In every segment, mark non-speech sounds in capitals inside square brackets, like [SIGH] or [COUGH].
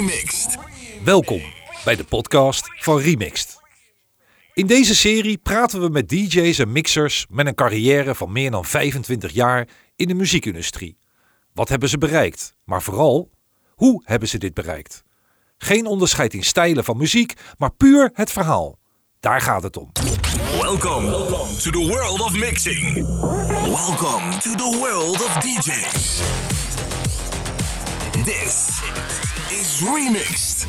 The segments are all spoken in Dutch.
Remixed. Welkom bij de podcast van Remixed. In deze serie praten we met DJ's en mixers met een carrière van meer dan 25 jaar in de muziekindustrie. Wat hebben ze bereikt? Maar vooral, hoe hebben ze dit bereikt? Geen onderscheid in stijlen van muziek, maar puur het verhaal. Daar gaat het om. Welcome to the world of mixing. Welcome to the world of DJs. This is Remixed.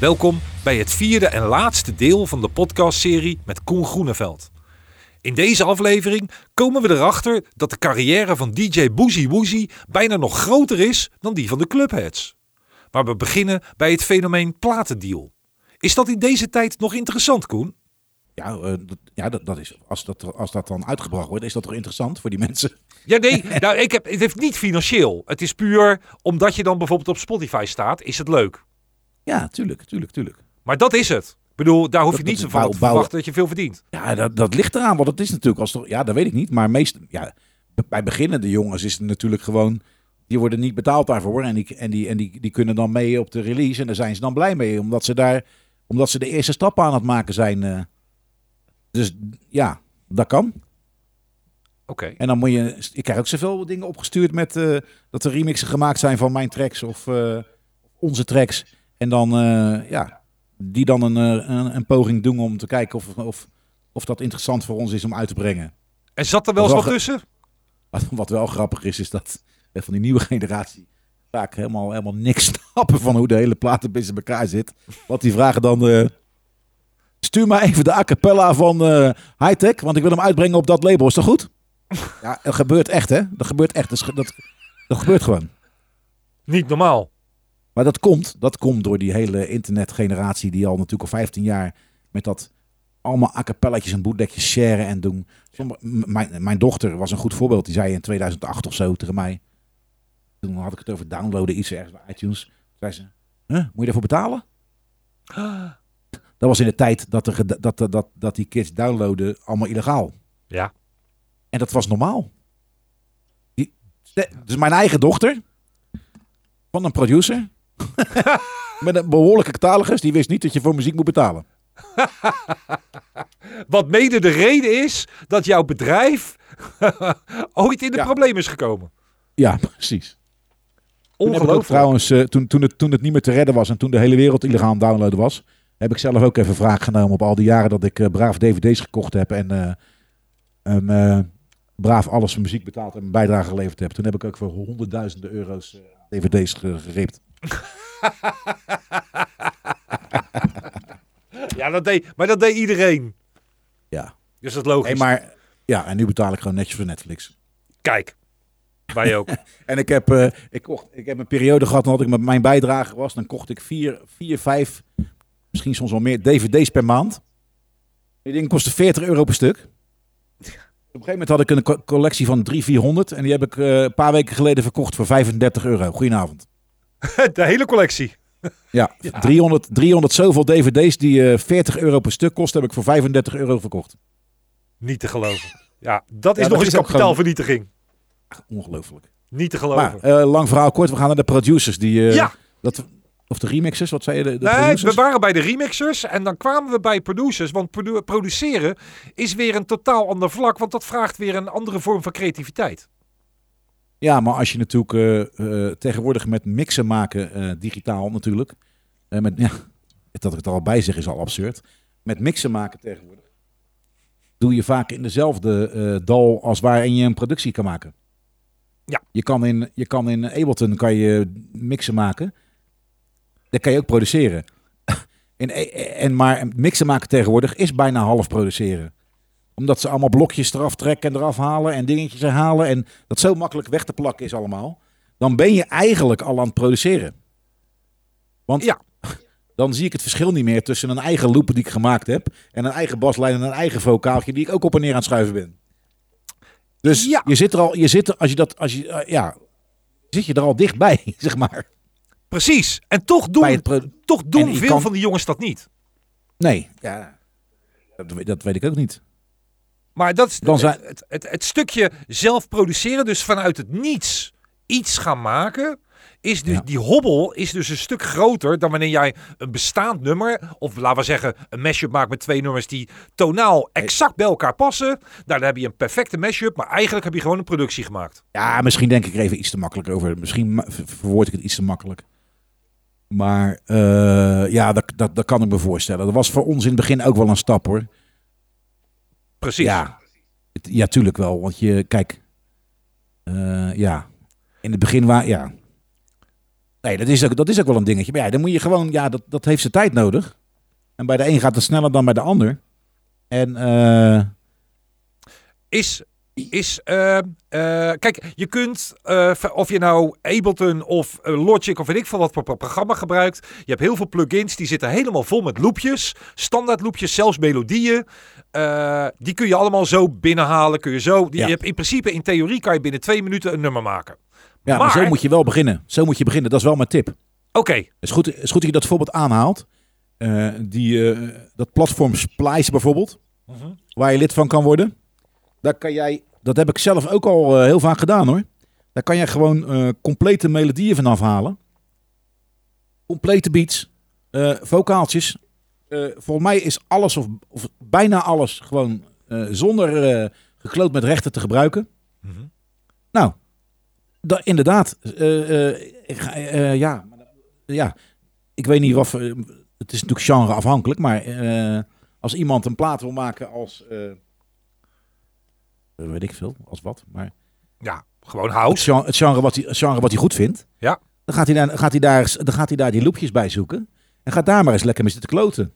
Welkom bij het vierde en laatste deel van de podcastserie met Koen Groeneveld. In deze aflevering komen we erachter dat de carrière van DJ Boozy Woozy bijna nog groter is dan die van de clubheads. Maar we beginnen bij het fenomeen platendeal. Is dat in deze tijd nog interessant, Koen? Ja, eh, ja dat, dat is, als, dat, als dat dan uitgebracht wordt, is dat toch interessant voor die mensen? Ja, nee, nou, ik heb, het heeft niet financieel. Het is puur omdat je dan bijvoorbeeld op Spotify staat, is het leuk. Ja, tuurlijk, tuurlijk, tuurlijk. Maar dat is het. Ik bedoel, daar hoef je Dat- niet zo van te verwachten dat je veel verdient. Ja, dat, dat ligt eraan, want het is natuurlijk als toch, ja, dat weet ik niet, maar meest, ja, bij beginnende jongens is het natuurlijk gewoon, die worden niet betaald daarvoor en die, en die, en die, die kunnen dan mee op de release en daar zijn ze dan blij mee, omdat ze daar, omdat ze de eerste stappen aan het maken zijn. eh. dus ja, dat kan. Oké. En dan moet je, ik krijg ook zoveel dingen opgestuurd met eh, dat er remixen gemaakt zijn van mijn tracks of eh, onze tracks. En dan, eh, ja, die dan een, een, een poging doen om te kijken of, of, of dat interessant voor ons is om uit te brengen. En zat er wel eens wat tussen? [LAUGHS] Wat, wat wel grappig is, is dat van die nieuwe [LAUGHS] generatie vaak helemaal, helemaal niks [LAUGHS] snappen van hoe de hele platenbusiness in elkaar zit. Want die vragen dan, stuur maar even de a cappella van eh Hightech, want ik wil hem uitbrengen op dat label. Is dat goed? Ja, dat gebeurt echt, hè? Dat gebeurt echt. Dat, dat, dat gebeurt gewoon. Niet normaal. Maar dat komt, dat komt door die hele internetgeneratie die al natuurlijk al 15 jaar met dat allemaal a cappelletjes en bootlegjes sharen en doen. Mijn, mijn dochter was een goed voorbeeld. Die zei in 2008 of zo tegen mij. Toen had ik het over downloaden iets ergens bij iTunes. Zei ze, huh, moet je daarvoor betalen? [GASPS] Dat was in de tijd dat, er, dat, dat, dat die kids downloaden allemaal illegaal. Ja. En dat was normaal. Die, dus mijn eigen dochter, van een producer, [LAUGHS] met een behoorlijke catalogus, die wist niet dat je voor muziek moet betalen. [LAUGHS] Wat mede de reden is dat jouw bedrijf [LAUGHS] ooit in de Ja. problemen is gekomen. Ja, precies. Toen Ongelooflijk. trouwens, eh, toen, toen, het, toen het niet meer te redden was en toen de hele wereld illegaal aan het downloaden was, heb ik zelf ook even wraak genomen op al die jaren dat ik eh, braaf dvd's gekocht heb en, eh, braaf alles voor muziek betaald en mijn bijdrage geleverd heb. Toen heb ik ook voor honderdduizenden euro's eh, dvd's ge- geript. [LAUGHS] Ja, dat deed, maar dat deed iedereen. Ja. Dus dat is logisch. Hey, maar ja, en nu betaal ik gewoon netjes voor Netflix. Kijk, wij ook. [LAUGHS] En ik heb, eh, ik, kocht, ik heb een periode gehad, dan had ik met mijn bijdrage was, dan kocht ik vier, vier, vijf, misschien soms wel meer dvd's per maand. Die dingen kosten 40 euro per stuk. Op een gegeven moment had ik een co- collectie van 300, 400 en die heb ik eh, een paar weken geleden verkocht voor 35 euro. Goedenavond. [LAUGHS] de hele collectie. [LAUGHS] Ja, 300, 300 zoveel dvd's die eh 40 euro per stuk kosten, heb ik voor 35 euro verkocht. Niet te geloven. Ja, dat is Ja, nog eens kapitaalvernietiging. Ongelooflijk. Niet te geloven. Maar eh, lang verhaal kort, we gaan naar de producers. Die, ja, dat, of de remixers, wat zei je? De, de nee, producers? we waren bij de remixers en dan kwamen we bij producers. Want produ- produceren is weer een totaal ander vlak, want dat vraagt weer een andere vorm van creativiteit. Ja, maar als je natuurlijk eh, eh, tegenwoordig met mixen maken, eh, digitaal natuurlijk. met, ja, dat ik het al bij zeg is al absurd. Met mixen maken tegenwoordig. Doe je vaak in dezelfde dal als waarin je een productie kan maken. Ja. Je kan in, je kan in Ableton kan je mixen maken. Dat kan je ook produceren. In, en maar mixen maken tegenwoordig is bijna half produceren omdat ze allemaal blokjes eraf trekken en eraf halen en dingetjes herhalen. En dat zo makkelijk weg te plakken is allemaal. Dan ben je eigenlijk al aan het produceren. Want Ja. dan zie ik het verschil niet meer tussen een eigen loop die ik gemaakt heb. En een eigen baslijn en een eigen vocaaltje die ik ook op en neer aan het schuiven ben. Dus Ja. je zit er al, je zit er, als je dat, als je, eh, ja, zit je er al dichtbij, [LAUGHS] zeg maar. Precies. En toch doen, het toch doen veel kan- van die jongens dat niet. Nee, ja, dat, weet- dat weet ik ook niet. Maar dat is Dan zijn- het, het, het stukje zelf produceren, dus vanuit het niets iets gaan maken. is dus Ja. die hobbel is dus een stuk groter dan wanneer jij een bestaand nummer, of laten we zeggen een mashup maakt met twee nummers die tonaal exact bij elkaar passen. Nou, dan heb je een perfecte mashup, maar eigenlijk heb je gewoon een productie gemaakt. Ja, misschien denk ik er even iets te makkelijk over. Misschien verwoord ik het iets te makkelijk. Maar eh, ja, dat, dat, dat kan ik me voorstellen. Dat was voor ons in het begin ook wel een stap hoor. Precies. Ja, het- ja, tuurlijk wel. Want je, kijk, eh, ja, in het begin waar, ja. Nee, dat is, ook, dat is ook wel een dingetje. Maar ja, dan moet je gewoon, ja, dat, dat heeft zijn tijd nodig. En bij de een gaat het sneller dan bij de ander. En eh, is. Is, eh, eh, kijk, je kunt, eh, of je nou Ableton of Logic of weet ik veel wat voor pro- programma gebruikt. Je hebt heel veel plugins, die zitten helemaal vol met loopjes. Standaard loopjes, zelfs melodieën. Die kun je allemaal zo binnenhalen. Kun je zo, die, Ja. je hebt in principe, in theorie, kan je binnen twee minuten een nummer maken. ja, maar, Maar- zo moet je wel beginnen. Zo moet je beginnen. Dat is wel mijn tip. Oké, Het is goed, het is goed dat je dat voorbeeld aanhaalt. Die, dat platform Splice bijvoorbeeld, Mhm. waar je lid van kan worden. Daar kan jij, dat heb ik zelf ook al eh, heel vaak gedaan hoor. Daar kan je gewoon eh, complete melodieën vanaf halen. Complete beats, eh, vocaaltjes. Volgens mij is alles of, of bijna alles gewoon zonder gekloot met rechten te gebruiken. Mhm. Nou, da, inderdaad. ik ga- ja, ja, ik weet niet wat. voor- Het is natuurlijk genre afhankelijk, maar als iemand een plaat wil maken als. Weet ik veel, als wat. Maar ja, gewoon het genre, het genre, wat, hij, het genre wat hij goed vindt. Ja. Dan gaat hij daar, gaat hij daar, dan gaat hij daar die loopjes bij zoeken. En gaat daar maar eens lekker mee zitten kloten.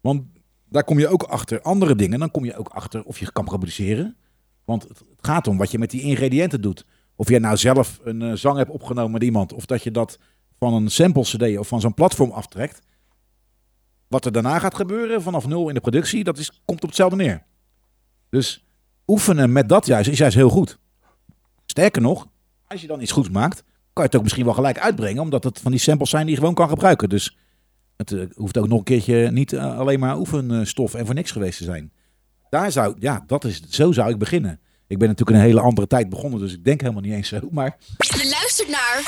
Want daar kom je ook achter andere dingen. Dan kom je ook achter of je kan produceren. Want het het gaat om wat je met die ingrediënten doet. Of jij nou zelf een eh, zang hebt opgenomen met iemand. Of dat je dat van een sample cd of van zo'n platform aftrekt. Wat er daarna gaat gebeuren vanaf nul in de productie, dat is, komt op hetzelfde neer. Dus oefenen met dat juist is juist heel goed. Sterker nog, als je dan iets goeds maakt, kan je het ook misschien wel gelijk uitbrengen. Omdat het van die samples zijn die je gewoon kan gebruiken. Dus het eh, hoeft ook nog een keertje niet eh, alleen maar oefenstof en voor niks geweest te zijn. Daar zou, ja, dat is, zo zou ik beginnen. Ik ben natuurlijk in een hele andere tijd begonnen, dus ik denk helemaal niet eens zo. Maar Je luistert naar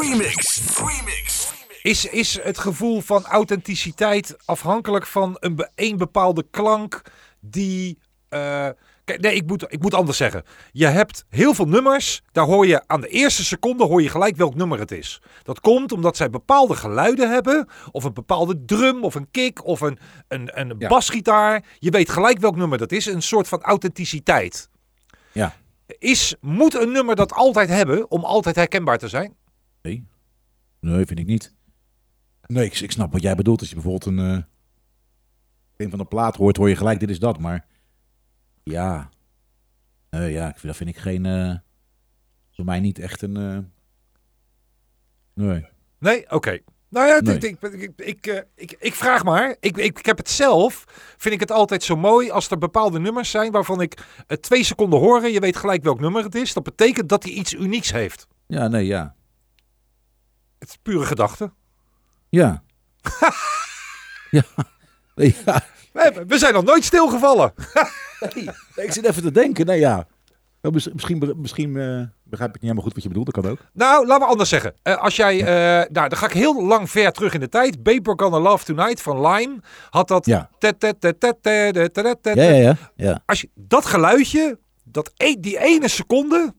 Remix. Remix. Is, is het gevoel van authenticiteit afhankelijk van een, be- een bepaalde klank die. eh, nee, ik moet, ik moet anders zeggen. Je hebt heel veel nummers. Daar hoor je aan de eerste seconde hoor je gelijk welk nummer het is. Dat komt omdat zij bepaalde geluiden hebben. Of een bepaalde drum of een kick of een, een, een Ja. basgitaar. Je weet gelijk welk nummer dat is. Een soort van authenticiteit. ja, Is, moet een nummer dat altijd hebben om altijd herkenbaar te zijn? nee, nee vind ik niet. Nee, ik, ik snap wat jij bedoelt. Als je bijvoorbeeld een, eh, een van de plaat hoort, hoor je gelijk dit is dat. Maar ja, nee, ja ik vind, dat vind ik geen, eh, voor mij niet echt een... eh, nee. Nee? Oké. Nou ja, Nee. ik, ik, ik, ik, eh, ik, vraag maar. Ik, ik, ik heb het zelf. Vind ik het altijd zo mooi als er bepaalde nummers zijn waarvan ik eh, twee seconden horen. Je weet gelijk welk nummer het is. Dat betekent dat hij iets unieks heeft. Ja, nee, ja. Het is pure gedachte. Ja. [LAUGHS] ja. [LAUGHS] Ja. We, we zijn nog nooit stilgevallen. [LAUGHS] Nee, ik zit even te denken. Ja. Nou, mis- Misschien, misschien eh, begrijp ik niet helemaal goed wat je bedoelt. Dat kan ook. Nou, laat me anders zeggen. Eh, als jij, eh, nou, dan ga ik heel lang ver terug in de tijd. Babe Gonna Love Tonight van Lime had dat. Ja. Ja, ja, ja. Ja. Als je dat geluidje, dat e- die ene seconde,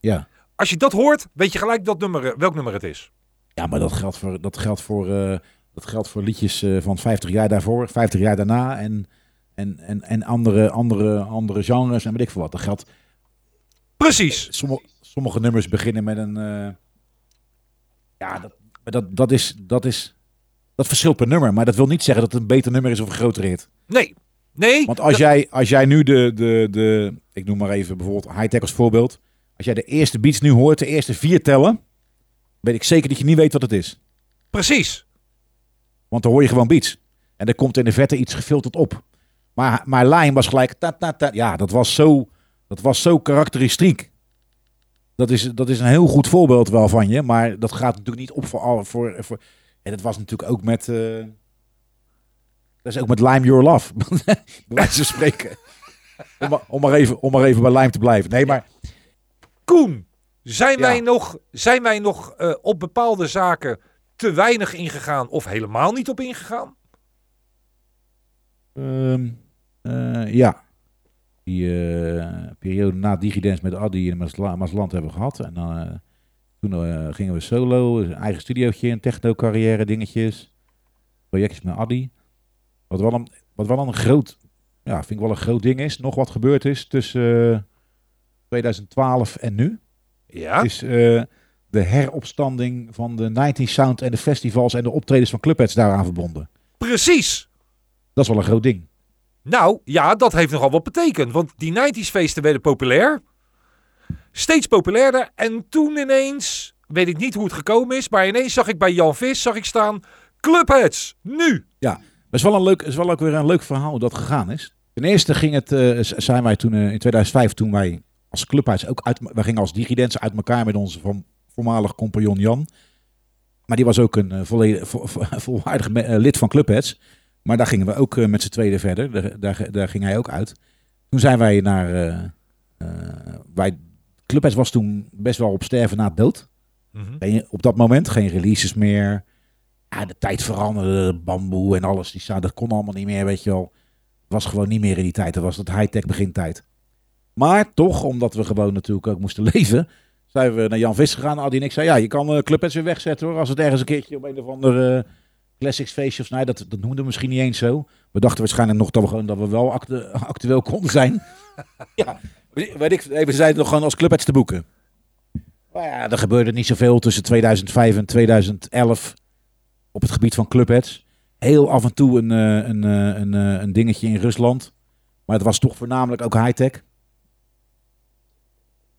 ja. als je dat hoort, weet je gelijk dat nummer, welk nummer het is. Ja, maar dat geldt voor, dat geldt voor, dat geldt voor liedjes eh, van 50 jaar daarvoor, 50 jaar daarna en, en, en, en andere, andere, andere genres en weet ik veel wat. Dat geldt, Precies. sommige, sommige nummers beginnen met een... eh, ja, dat, dat, dat, is, dat is... Dat verschilt per nummer, maar dat wil niet zeggen dat het een beter nummer is of een grotere hit. Nee. Nee. Want als jij, als jij nu de, de, de, ik noem maar even bijvoorbeeld high-tech als voorbeeld. Als jij de eerste beats nu hoort, de eerste vier tellen, weet ik zeker dat je niet weet wat het is. Precies. Want dan hoor je gewoon beats. En er komt in de verte iets gefilterd op. Maar, maar Line was gelijk, ta, ta, ta. ja, dat was zo, dat was zo karakteristiek. Dat is, dat is een heel goed voorbeeld wel van je, maar dat gaat natuurlijk niet op voor alle. Voor, voor, en dat was natuurlijk ook met, eh, dat is ook met Lime Your Love, [LAUGHS] bij wijze van spreken. Om, maar- om, maar even, om maar even bij Lime te blijven. Nee, maar Koen. Zijn Ja. wij nog, zijn wij nog eh, op bepaalde zaken te weinig ingegaan of helemaal niet op ingegaan? Ehm, eh, ja. Die eh, periode na Digidance met Addy en Masland hebben we gehad. En dan, eh, toen gingen we solo, een eigen studiootje, een techno-carrière dingetjes. Projectjes met Addy. Wat wel, een, wat wel een groot, ja, vind ik wel een groot ding is. Nog wat gebeurd is tussen eh, 2012 en nu. Ja. Is de heropstanding van de 90 Sound en de festivals en de optredens van Clubheads daaraan verbonden. Precies. Dat is wel een groot ding. Nou, ja, dat heeft nogal wat betekend. Want die 90s feesten werden populair. Steeds populairder. En toen ineens, weet ik niet hoe het gekomen is, maar ineens zag ik bij Jan Vis zag ik staan Clubheads, nu. Dat is wel, een leuk, is wel ook weer een leuk verhaal hoe dat gegaan is. Ten eerste ging het, eh, zijn wij toen eh, in 2005, toen wij als clubhuis ook uit, wij gingen als digidance uit elkaar met onze van, voormalig compagnon Jan. Maar die was ook een eh, volledig, vo- vo- [LAUGHS] volwaardig me- eh, lid van Clubheads. Maar daar gingen we ook eh, met z'n tweede verder. Daar, daar, daar ging hij ook uit. Toen zijn wij naar, eh, wij, Clubheads was toen best wel op sterven na dood. Geen- op dat moment geen releases meer. Ja, de tijd veranderde, bamboe en alles. Die dat kon allemaal niet meer, weet je wel. Het was gewoon niet meer in die tijd. Dat was het high-tech begintijd. Maar toch, omdat we gewoon natuurlijk ook moesten [LAUGHS] leven, zijn we naar Jan Vis gegaan. Adi en ik zei, ja, je kan uh, Clubheads weer wegzetten hoor. Als het ergens een keertje op een of ander eh, classics feestje of nee, dat, dat noemden we misschien niet eens zo. We dachten waarschijnlijk nog dat we, gewoon, dat we wel actu- [LAUGHS] actueel konden zijn. [LAUGHS] ja, weet ik, we zeiden nog gewoon als Clubheads te boeken. Maar ja, er gebeurde niet zoveel tussen 2005 en 2011 op het gebied van clubheads. Heel af en toe eh, een, eh, een, eh, een dingetje in Rusland. Maar het was toch voornamelijk ook high-tech.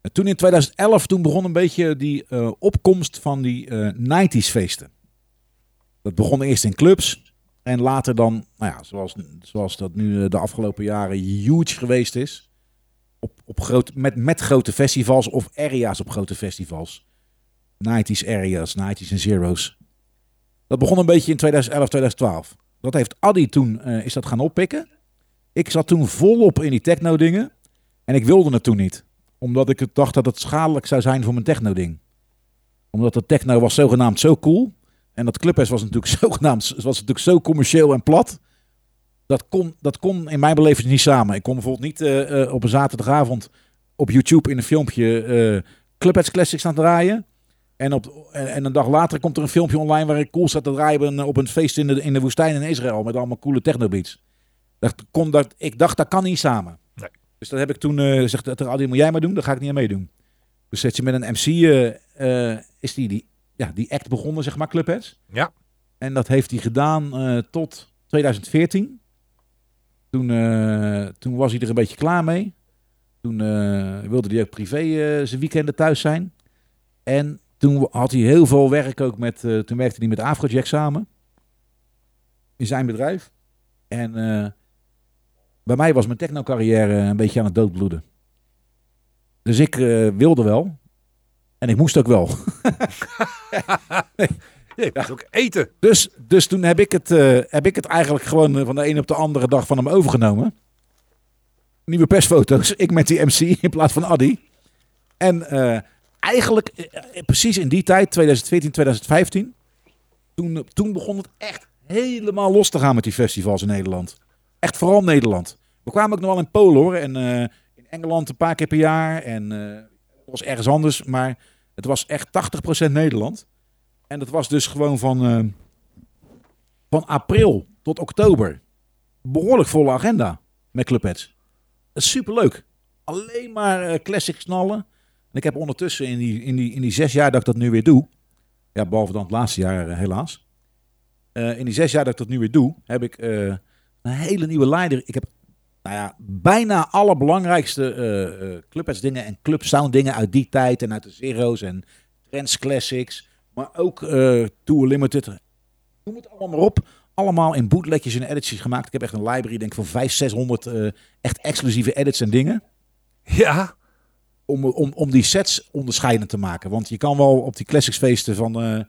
En toen in 2011, toen begon een beetje die eh, opkomst van die eh 90s feesten. Dat begon eerst in clubs. En later dan, nou ja, zoals, zoals dat nu eh, de afgelopen jaren huge geweest is. Op, op groot, met, met grote festivals of area's op grote festivals. 90s areas, 90s en zeros. Dat begon een beetje in 2011, 2012. Dat heeft Addy toen, is dat gaan oppikken. Ik zat toen volop in die techno dingen. En ik wilde het toen niet. Omdat ik het dacht dat het schadelijk zou zijn voor mijn techno ding. Omdat de techno was zogenaamd zo cool. En dat Clubhouse was natuurlijk [LAUGHS] zogenaamd was natuurlijk zo commercieel en plat. Dat kon, dat kon in mijn beleving niet samen. Ik kon bijvoorbeeld niet eh, eh, op een zaterdagavond op YouTube in een filmpje eh Clubhouse Classics aan draaien. En, op, en, en een dag later komt er een filmpje online waar ik cool zat te draaien op een, op een feest in de, in de woestijn in Israël. Met allemaal coole technobeats. Dat kon, dat, ik dacht, dat kan niet samen. Dus dat heb ik toen eh, gezegd, dat Adi, moet jij maar doen, daar ga ik niet aan meedoen. Dus zet je met een MC, eh, eh, is die, die, ja, die act begonnen, zeg maar, Clubheads. Ja. En dat heeft hij gedaan tot 2014. Toen, toen was hij er een beetje klaar mee. Toen wilde hij ook privé zijn weekenden thuis zijn. En toen had hij heel veel werk ook met... toen werkte hij met Afrojack samen. In zijn bedrijf. En eh, bij mij was mijn techno-carrière een beetje aan het doodbloeden. Dus ik eh, wilde wel. En ik moest ook wel. [LAUGHS] Je moet ook eten. Dus, dus toen heb ik, het, eh, heb ik het eigenlijk gewoon eh, van de een op de andere dag van hem overgenomen. Nieuwe persfoto's. Ik met die MC in plaats van Addy. En eigenlijk precies in die tijd, 2014, 2015. Toen, toen begon het echt helemaal los te gaan met die festivals in Nederland. Echt vooral Nederland. We kwamen ook nog wel in Polen hoor. En eh, in Engeland een paar keer per jaar. En eh, het was ergens anders. Maar het was echt 80% Nederland. En dat was dus gewoon van, eh, van april tot oktober. Behoorlijk volle agenda met Clubheads. Dat is superleuk. Alleen maar classics knallen. En ik heb ondertussen in die, in, die, in die zes jaar dat ik dat nu weer doe. Ja, behalve dan het laatste jaar helaas. In die zes jaar dat ik dat nu weer doe, heb ik een hele nieuwe leider. Ik heb nou ja, bijna alle belangrijkste eh eh Clubheads dingen en Club Sound dingen uit die tijd. En uit de Zero's en Trends Classics. Maar ook eh Tour Limited. Noem het allemaal maar op. Allemaal in bootlegjes en editjes gemaakt. Ik heb echt een library, denk ik, van 500, 600 eh, echt exclusieve edits en dingen. Ja. Om, om, om die sets onderscheidend te maken. Want je kan wel op die classics feesten van... eh,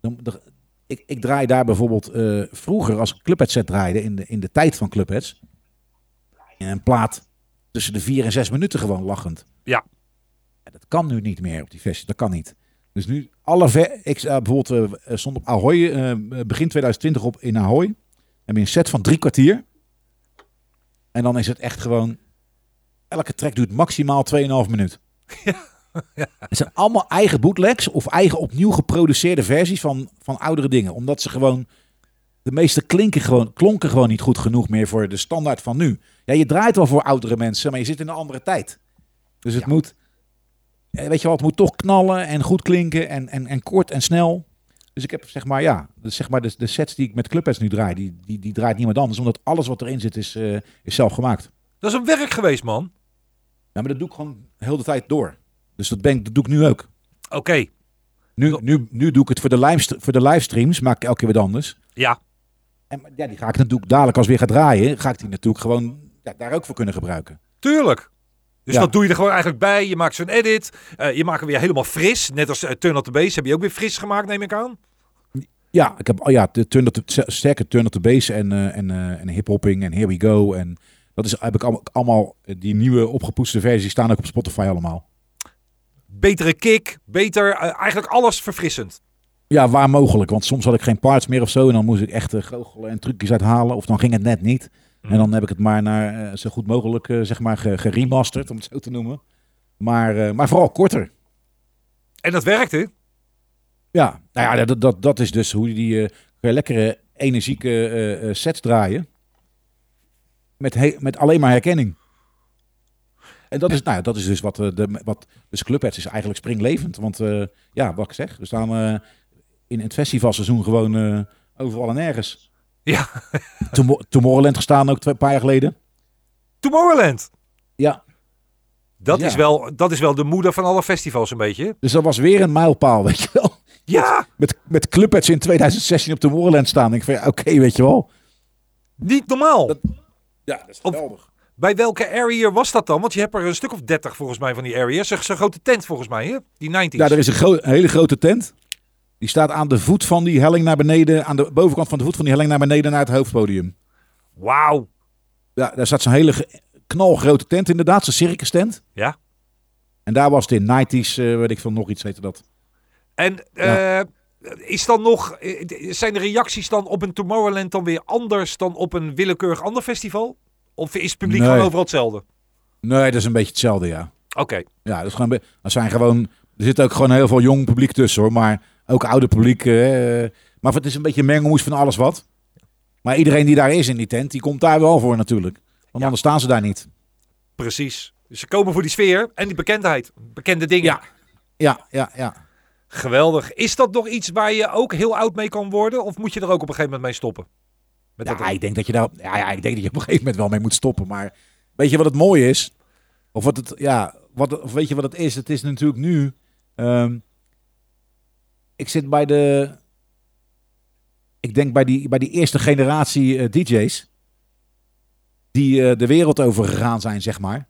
de- ik, ik draai daar bijvoorbeeld eh, vroeger als ik Clubhead set draaide in de, in de tijd van Clubheads. Een plaat tussen de vier en zes minuten gewoon lachend. Ja. Ja, dat kan nu niet meer op die versie. Dat kan niet. Dus nu alle ver ik uh, bijvoorbeeld uh, stond op Ahoy uh, begin 2020 op in Ahoy. Heb je een set van drie kwartier. En dan is het echt gewoon elke track duurt maximaal 2,5 minuut. [LAUGHS] Ja. Het zijn allemaal eigen bootlegs of eigen opnieuw geproduceerde versies van, van oudere dingen. Omdat ze gewoon. De meeste klinken gewoon, klonken gewoon niet goed genoeg meer voor de standaard van nu. Ja, je draait wel voor oudere mensen, maar je zit in een andere tijd. Dus het moet. Weet je wat, het moet toch knallen en goed klinken en, en, en kort en snel. Dus ik heb zeg maar, ja, dus zeg maar de, de sets die ik met Clubheads nu draai, die, die, die draait niemand anders. Omdat alles wat erin zit is, uh, is zelf gemaakt. Dat is een werk geweest, man. Ja, maar dat doe ik gewoon heel de tijd door. Dus dat, ben, dat doe ik nu ook. Oké. Nu, nu, nu doe ik het voor de, live, voor de livestreams, maak ik elke keer wat anders. Ja. En ja, die ga ik natuurlijk dadelijk als weer ga draaien, ga ik die natuurlijk gewoon ja, daar ook voor kunnen gebruiken. Tuurlijk. Dus ja. dat doe je er gewoon eigenlijk bij. Je maakt zo'n edit. Uh, je maakt hem weer helemaal fris. Net als uh, Turn Up The Bass heb je ook weer fris gemaakt, neem ik aan. Ja, ik heb oh ja, de turn up the, sterke Turn Up The Bass en, uh, en, en hip-hopping en Here We Go. En dat is, heb ik allemaal, allemaal die nieuwe opgepoetste versies staan ook op Spotify allemaal betere kick, beter, eigenlijk alles verfrissend. Ja, waar mogelijk. Want soms had ik geen parts meer of zo. En dan moest ik echt uh, goochelen en trucjes uithalen. Of dan ging het net niet. Mm. En dan heb ik het maar naar uh, zo goed mogelijk zeg maar geremasterd, om het zo te noemen. Maar, maar vooral korter. En dat werkte? Ja, nou ja, dat, dat, dat is dus hoe die lekkere, energieke sets draaien. Met, met alleen maar herkenning. En dat is, nou, dat is dus wat, eh, de, wat dus Clubheads is eigenlijk springlevend. Want uh, ja, wat ik zeg, we staan uh, in het festivalseizoen gewoon uh, overal en nergens. Ja. [LAUGHS] Tomorrowland gestaan ook twee paar jaar geleden. Tomorrowland? Ja. Dat, is wel, dat is wel de moeder van alle festivals een beetje. Dus dat was weer een mijlpaal, weet je wel. [LAUGHS] Ja. Met, met Clubheads in 2016 op Tomorrowland staan. Ik vind, oké, weet je wel. Niet normaal. Dat, ja, dat is geweldig. Bij welke area was dat dan? Want je hebt er een stuk of 30 volgens mij van die areas. Zo'n grote tent volgens mij, hè? Die 90's. Ja, er is een, hele grote tent. Die staat aan de voet van die helling naar beneden. Aan de bovenkant van de voet van die helling naar beneden naar het hoofdpodium. Wauw. Ja, daar staat zo'n hele knalgrote tent inderdaad. Zo'n circus tent. Ja. En daar was het in 90's, uh, weet ik van nog iets heette dat. En uh, is dan nog, eh, zijn de reacties dan op een Tomorrowland dan weer anders dan op een willekeurig ander festival? Of is het publiek gewoon overal hetzelfde? Nee, dat is een beetje hetzelfde, ja. Oké. Ja, dat is gewoon. Er zijn gewoon. Er zit ook gewoon heel veel jong publiek tussen, hoor. Maar ook oude publiek. Uh, maar het is een beetje een mengelmoes van alles wat. Maar iedereen die daar is in die tent, die komt daar wel voor natuurlijk. Want anders staan ze daar niet. Precies. Dus ze komen voor die sfeer en die bekendheid. Bekende dingen. Ja, ja, ja. ja. Geweldig. Is dat nog iets waar je ook heel oud mee kan worden? Of moet je er ook op een gegeven moment mee stoppen? ja, ik denk dat je daar, ja, ja, ik denk dat je op een gegeven moment wel mee moet stoppen. Maar weet je wat het mooie is? Of wat het, ja, wat, of weet je wat het is? Het is natuurlijk nu. Um, ik zit bij de. Ik denk bij die, bij die eerste generatie uh, DJ's. Die uh, de wereld over gegaan zijn, zeg maar.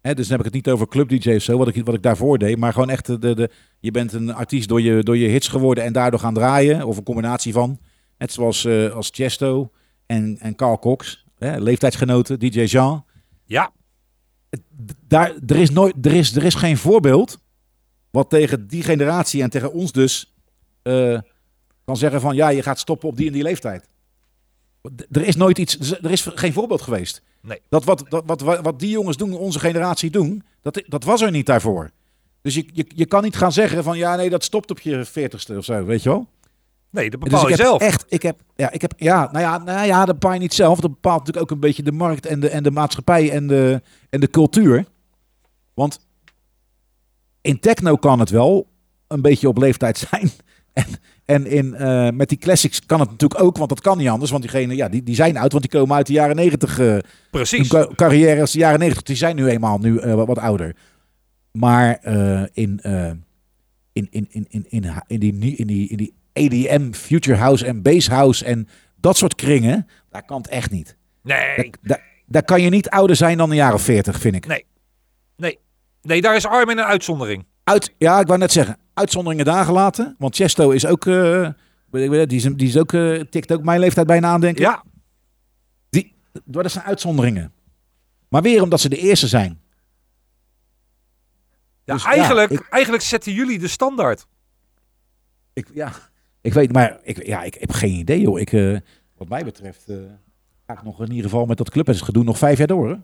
Hè, dus dan heb ik het niet over club DJ's of zo, wat ik, wat ik daarvoor deed. Maar gewoon echt, de, de, je bent een artiest door je, door je hits geworden en daardoor gaan draaien. Of een combinatie van. Net zoals uh, als Chesto en, en Carl Cox, hè, leeftijdsgenoten, DJ Jean. Ja. Daar, er, is nooit, er, is, er is geen voorbeeld wat tegen die generatie en tegen ons dus uh, kan zeggen van ja, je gaat stoppen op die en die leeftijd. Er is nooit iets, er is geen voorbeeld geweest. Nee. Dat wat, dat, wat, wat die jongens doen, onze generatie doen, dat, dat was er niet daarvoor. Dus je, je, je kan niet gaan zeggen van ja, nee, dat stopt op je veertigste of zo, weet je wel? Nee, dat bepaal dus je zelf. Echt, ik heb, ja, ik heb, ja, nou ja, nou ja, dat bepaal je niet zelf. Dat bepaalt natuurlijk ook een beetje de markt en de, en de maatschappij en de, en de cultuur. Want in techno kan het wel een beetje op leeftijd zijn. [LAUGHS] En, en in, uh, met die classics kan het natuurlijk ook, want dat kan niet anders. Want diegenen, ja, die, die zijn oud, want die komen uit de jaren negentig. Uh, Precies. Hun carrière is de jaren negentig, die zijn nu eenmaal nu, uh, wat, wat, ouder. Maar in, in, in, in, in, in, in, die, in, die, in die EDM, Future House en Bass House en dat soort kringen, daar kan het echt niet. Nee. Daar, daar, kan je niet ouder zijn dan jaar of veertig, vind ik. Nee. Nee. Nee, daar is Armin een uitzondering. Uit, ja, ik wou net zeggen, uitzonderingen daar gelaten. Want Chesto is ook, uh, die is, die is ook, uh, tikt ook mijn leeftijd bijna aan, denk ik. Ja. Die, dat zijn uitzonderingen. Maar weer omdat ze de eerste zijn. Ja, Dus ja, eigenlijk, ik- eigenlijk zetten jullie de standaard. Ik, ja, ik weet, maar ik, ja, ik heb geen idee, joh. Ik, eh, wat mij betreft eh, ga ik nog in ieder geval met dat clubgedoe nog vijf jaar door. Hè?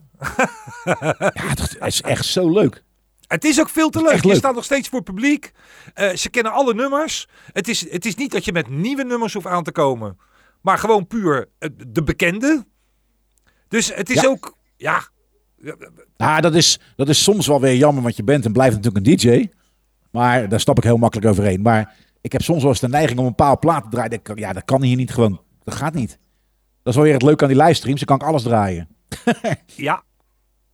[LAUGHS] ja, dat is echt zo leuk. Het is ook veel te leuk. Je staat nog steeds voor publiek. Eh, ze kennen alle nummers. Het is, het is niet dat je met nieuwe nummers hoeft aan te komen. Maar gewoon puur eh, de bekende. Dus het is Ja. ook... Ja, Nou, dat is, dat is soms wel weer jammer, want je bent en blijft natuurlijk een DJ. Maar daar stap ik heel makkelijk overheen. Maar ik heb soms wel eens de neiging om een paar plaat te draaien. Ja, dat kan hier niet gewoon. Dat gaat niet. Dat is wel weer het leuke aan die livestreams. Dan kan ik alles draaien. ja.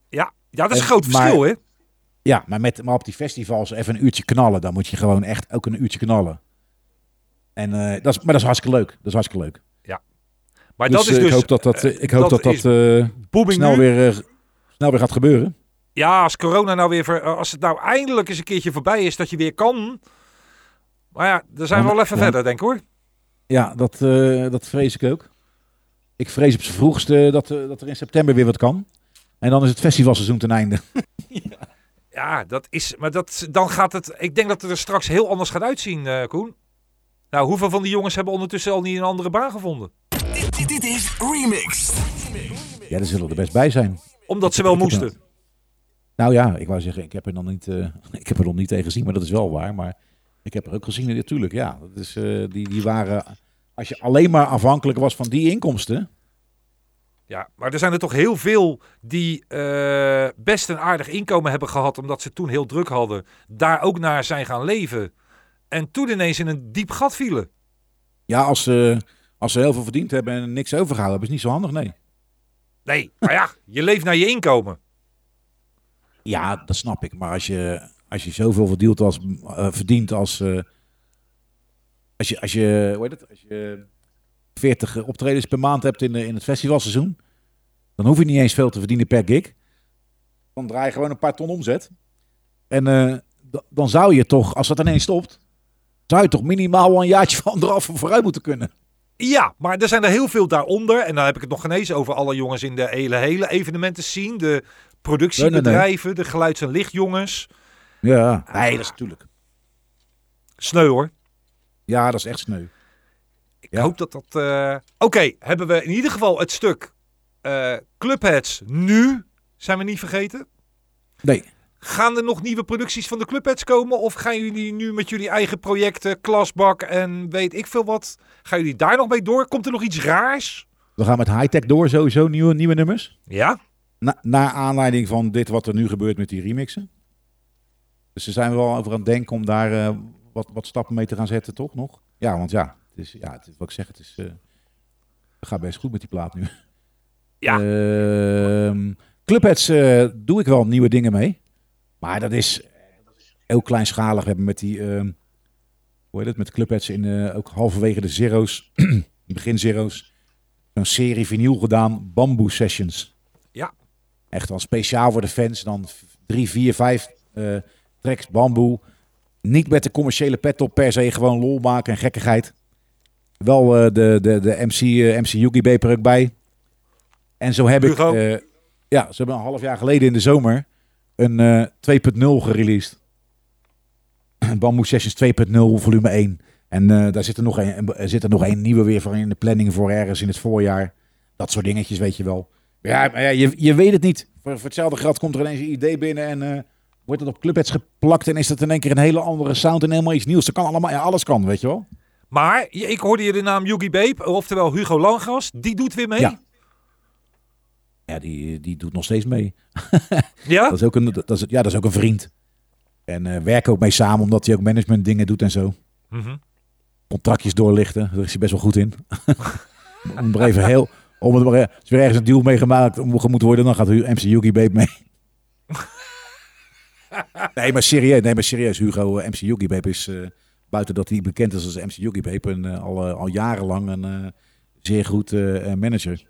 Ja, ja dat is een En- groot verschil, hè? Ja, maar, met, maar op die festivals even een uurtje knallen. Dan moet je gewoon echt ook een uurtje knallen. En, eh, dat is, maar dat is hartstikke leuk. Dat is hartstikke leuk. Maar Dus, dat is eh, dus... ik hoop dat dat, eh, ik hoop dat, dat, booming snel, nu. weer, snel weer gaat gebeuren. Ja, als corona nou weer... ver- als het nou eindelijk eens een keertje voorbij is dat je weer kan... Maar ja, dan zijn we wel even verder, denk ik hoor. Ja, dat, dat vrees ik ook. Ik vrees op z'n vroegst eh, dat, dat er in september weer wat kan. En dan is het festivalseizoen ten einde. [LAUGHS] Ja, dat is... Maar dat, dan gaat het... Ik denk dat het er straks heel anders gaat uitzien, eh, Koen. Nou, hoeveel van die jongens hebben ondertussen al niet een andere baan gevonden? Dit, dit, dit is Remixed. Ja, daar zullen er best bij zijn. Omdat ze wel heb moesten. Nou ja, ik wou zeggen, ik heb er nog niet, eh, [LAUGHS] ik heb er nog niet tegen gezien, maar dat is wel waar. Maar ik heb er ook gezien, natuurlijk. Ja, dat is, eh, die, die waren, als je alleen maar afhankelijk was van die inkomsten. Ja, maar er zijn er toch heel veel die eh, best een aardig inkomen hebben gehad, omdat ze toen heel druk hadden, daar ook naar zijn gaan leven. En toen ineens in een diep gat vielen. Ja, als, ze als ze heel veel verdiend hebben en niks overgehouden hebben, is niet zo handig, nee. Nee, maar ja, je leeft naar je inkomen. Ja, dat snap ik. Maar als je, als je zoveel verdient als, eh, verdient als, eh, als je, als je, hoe heet het? Als je 40 optredens per maand hebt in, de, in het festivalseizoen, dan hoef je niet eens veel te verdienen per gig. Dan draai je gewoon een paar ton omzet. En eh, dan zou je toch, als dat ineens stopt, zou je toch minimaal wel een jaartje [LAUGHS] van anderhalf vooruit moeten kunnen. Ja, maar er zijn er heel veel daaronder. En dan heb ik het nog genezen over alle jongens in de hele, hele evenementen zien. De productiebedrijven, de geluids- en lichtjongens. Ja, nee, dat is natuurlijk. Sneu hoor. Ja, dat is echt sneu. Ik Ja. hoop dat dat... eh, Oké, hebben we in ieder geval het stuk eh Clubheads nu, zijn we niet vergeten. Nee, Gaan er nog nieuwe producties van de Clubheads komen? Of gaan jullie nu met jullie eigen projecten, klasbak en weet ik veel wat, gaan jullie daar nog mee door? Komt er nog iets raars? we gaan met high-tech door, sowieso nieuwe, nieuwe nummers. Ja? Na, naar aanleiding van dit wat er nu gebeurt met die remixen. Dus ze zijn wel over aan het denken om daar eh, wat, wat stappen mee te gaan zetten, toch nog? Ja, want ja, is, ja het is, wat ik zeg, het is, eh, gaat best goed met die plaat nu. Ja. Ehm, Clubheads eh, doe ik wel nieuwe dingen mee. Maar dat is heel kleinschalig. We hebben met die, ehm, hoe heet het, met Clubheads in, eh, ook halverwege de zero's, [CLEARS THROAT] begin zero's, een serie vinyl gedaan, Bamboo Sessions. Ja. Echt wel speciaal voor de fans. Dan drie, vier, vijf tracks bamboe. Niet met de commerciële pet op per se, gewoon lol maken en gekkigheid. Wel eh, de, de, de MC, eh, MC er ook bij. En zo heb Hugo. ik, eh, ja, ze hebben een half jaar geleden in de zomer een eh 2.0 gereleased. [CLEARS THROAT] Bamboo Sessions 2.0 volume 1. En daar zit er, nog een, er zit er nog een nieuwe weer voor in de planning voor ergens in het voorjaar. Dat soort dingetjes, weet je wel. Ja, maar ja, je, je weet het niet. Voor, voor hetzelfde geld komt er ineens een idee binnen en wordt het op clubheads geplakt en is dat in één keer een hele andere sound en helemaal iets nieuws. Dat kan allemaal, ja, alles kan, weet je wel. Maar ik hoorde je de naam Yugi Babe, oftewel Hugo Langras. Die doet weer mee. Ja. Ja, die, die doet nog steeds mee. [LAUGHS] Ja? Dat is ook een, dat is, ja, dat is ook een vriend. En eh werken ook mee samen, omdat hij ook management dingen doet en zo. Mhm. Contractjes doorlichten, daar is hij best wel goed in. [LAUGHS] om er even heel, om het maar, als er ergens een deal meegemaakt moet worden, dan gaat MC Yugi Babe mee. [LAUGHS] nee, maar serieus, nee, maar serieus, Hugo, eh, MC Yugi Babe is, eh, buiten dat hij bekend is als MC Yugi Babe, en, eh, al, eh, al jarenlang een eh, zeer goed manager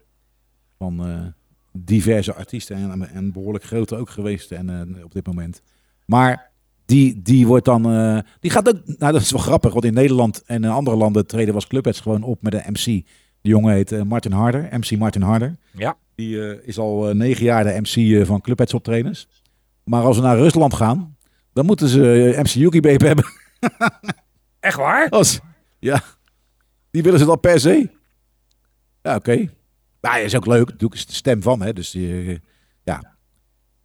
van diverse artiesten en, en behoorlijk grote ook geweest en, op dit moment. Maar die, die wordt dan, die gaat ook, nou dat is wel grappig, want in Nederland en in andere landen treden was Clubheads gewoon op met een MC. Die jongen heet Martin Harder, MC Martin Harder. Ja. Die is al negen jaar de MC van Clubheads optredens. Maar als we naar Rusland gaan, Dan moeten ze MC Yuki Babe hebben. [LAUGHS] Echt waar? Als, ja, die willen ze dan per se. Ja, oké. Nou, hij is ook leuk. Natuurlijk is de stem van, hè. Dus die, eh, ja.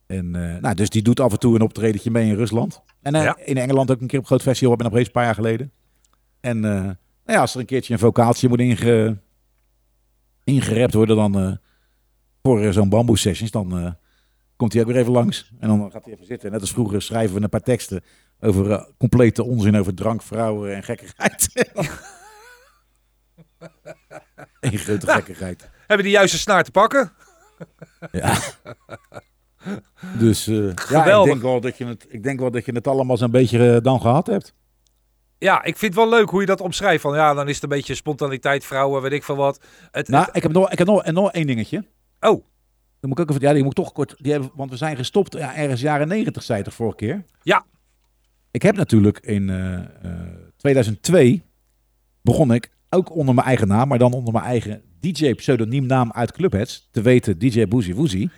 En, eh, nou, dus die doet af en toe een optredentje mee in Rusland. En eh, Ja. in Engeland ook een keer op een groot festival. Ik ben op een paar jaar geleden. En nou ja, als er een keertje een vocaaltje moet inge, ingerept worden dan voor zo'n bamboe sessions, dan komt hij ook weer even langs. En dan gaat hij even zitten. Net als vroeger schrijven we een paar teksten over eh, complete onzin over drank, vrouwen en gekkigheid. [LAUGHS] Eén grote gekkigheid. Hebben die juiste snaar te pakken? [LAUGHS] Ja. Dus eh, ja, ik denk, wel dat je het, ik denk wel dat je het allemaal zo'n beetje eh, dan gehad hebt. Ja, ik vind het wel leuk hoe je dat omschrijft. Van ja, dan is het een beetje spontaniteit, vrouwen, weet ik veel wat. Het, Nou, het- ik heb nog, ik heb nog, en nog één dingetje. oh, Dan moet ik ook even, ja, die moet ik toch kort, die hebben, want we zijn gestopt ja, ergens jaren 90, zei je toch vorige keer? Ja. Ik heb natuurlijk in eh, eh, 2002 begon ik ook onder mijn eigen naam, maar dan onder mijn eigen DJ pseudoniemnaam uit Clubheads, te weten DJ Boozy Woozy,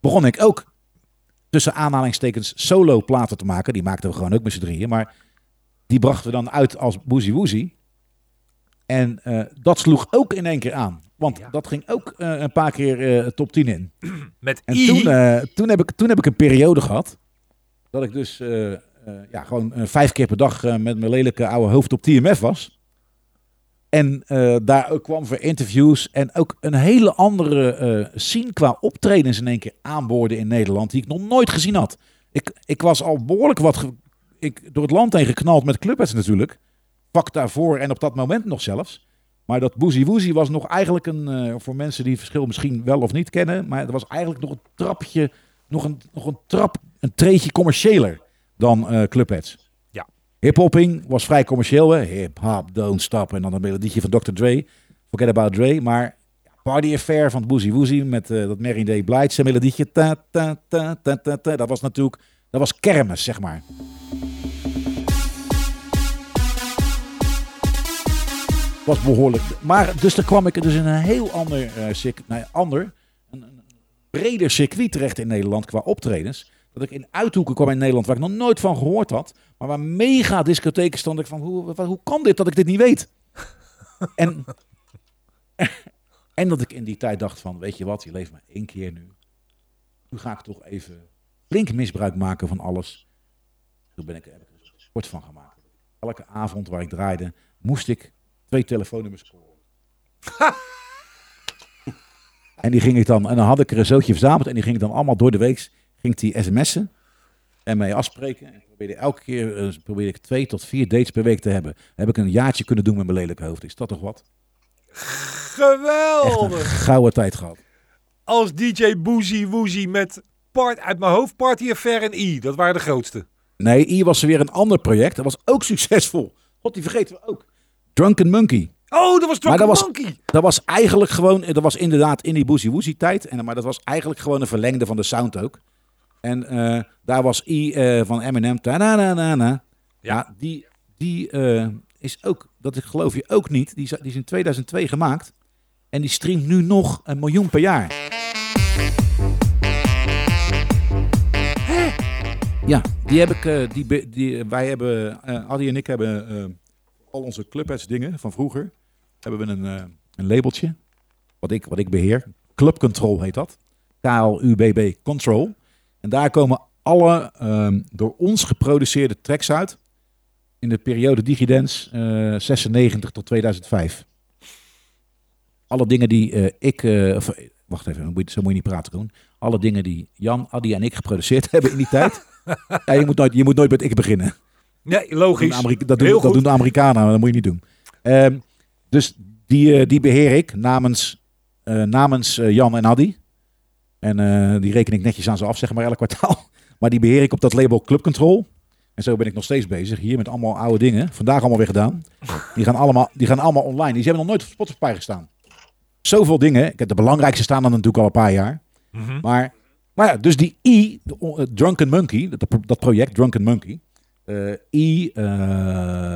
begon ik ook tussen aanhalingstekens solo platen te maken. Die maakten we gewoon ook met z'n drieën, maar die brachten we dan uit als Boozy Woozy. En eh, dat sloeg ook in één keer aan. Want Ja. dat ging ook eh, een paar keer eh, top 10 in. met En I. toen, eh, toen, heb ik, toen heb ik een periode gehad. Dat ik dus eh, eh, ja, gewoon eh, vijf keer per dag eh, met mijn lelijke oude hoofd op TMF was. En eh, daar ook kwam voor interviews. En ook een hele andere eh scene qua optredens in één keer aanboorden in Nederland. Die ik nog nooit gezien had. Ik, ik was al behoorlijk wat ik, door het land heen geknald met clubheads natuurlijk. Pak daarvoor en op dat moment nog zelfs. Maar dat Boozy Woozy was nog eigenlijk een, eh, voor mensen die het verschil misschien wel of niet kennen, maar het was eigenlijk nog een trapje, nog een, nog een trap, een treetje commerciëler dan eh Clubheads. Ja. Hip-hopping was vrij commercieel, hè. Hip-hop, don't stop. En dan een melodietje van Dr. Dre, Forget About Dre. Maar Party Affair van Boozy Woozy met eh, dat Mary J. Blige melodietje. Ta, ta, ta, ta, ta, ta. Dat was natuurlijk, dat was kermis, zeg maar. was behoorlijk. Maar dus daar kwam ik dus in een heel ander, eh circuit, ja, ander, een, een breder circuit terecht in Nederland qua optredens. Dat ik in uithoeken kwam in Nederland waar ik nog nooit van gehoord had. Maar waar mega discotheken stonden. Ik van, hoe, hoe kan dit dat ik dit niet weet? [LAUGHS] en, en dat ik in die tijd dacht van, weet je wat, je leeft maar één keer nu. Nu ga ik toch even flink misbruik maken van alles. Toen ben ik, heb ik er een sport van gemaakt. Elke avond waar ik draaide, moest ik twee telefoonnummers scoren. [LAUGHS] en die ging ik dan, en dan had ik er een zootje verzameld en die ging ik dan allemaal door de week, ging die sms'en en mij afspreken. En probeerde elke keer eh, probeerde ik twee tot vier dates per week te hebben. Heb ik een jaartje kunnen doen met mijn lelijke hoofd. Is dat toch wat? Echt een Geweldig. gouden tijd gehad. Als DJ Boozy Woozy met part, uit mijn hoofd Party Affair en I. Dat waren de grootste. Nee, hier was er weer een ander project. Dat was ook succesvol. God, die vergeten we ook. Drunken Monkey. Oh, dat was Drunken dat was- Monkey. Dat was eigenlijk gewoon, dat was inderdaad in die Boozy Woozy tijd. En, maar dat was eigenlijk gewoon een verlengde van de sound ook. En eh, daar was I eh, van Eminem. Ja. Ja, die, die eh, is ook, dat geloof je ook niet, die is, die is in 2002 gemaakt. En die streamt nu nog een miljoen per jaar. Hè? Ja, die heb ik, die, die, wij hebben, Adi en ik hebben al onze clubheads dingen van vroeger. Hebben we een, een labeltje, wat ik, wat ik beheer. Club Control heet dat. K-L-U-B-B Control. En daar komen alle ehm, door ons geproduceerde tracks uit. In de periode Digidance eh 96 tot 2005. Alle dingen die eh, ik... eh, of, eh, wacht even, zo moet je niet praten doen. Alle dingen die Jan, Adi en ik geproduceerd [LAUGHS] hebben in die tijd. [LAUGHS] ja, je, moet nooit, je moet nooit met ik beginnen. Nee, Dat doen, logisch. dat, doen, dat doen de Amerikanen, maar dat moet je niet doen. Ehm, dus die, eh, die beheer ik namens, eh, namens eh, Jan en Adi. En eh, die reken ik netjes aan ze af, zeg maar, elk kwartaal. [LAUGHS] Maar die beheer ik op dat label Club Control. En zo ben ik nog steeds bezig hier met allemaal oude dingen. Vandaag allemaal weer gedaan. Die gaan allemaal, die gaan allemaal online. Die hebben nog nooit op Spotify gestaan. Zoveel dingen. Ik heb de belangrijkste staan dan natuurlijk al een paar jaar. Mhm. Maar, maar ja, dus die I, de, eh, Drunken Monkey, dat, dat project Drunken Monkey. eh, I,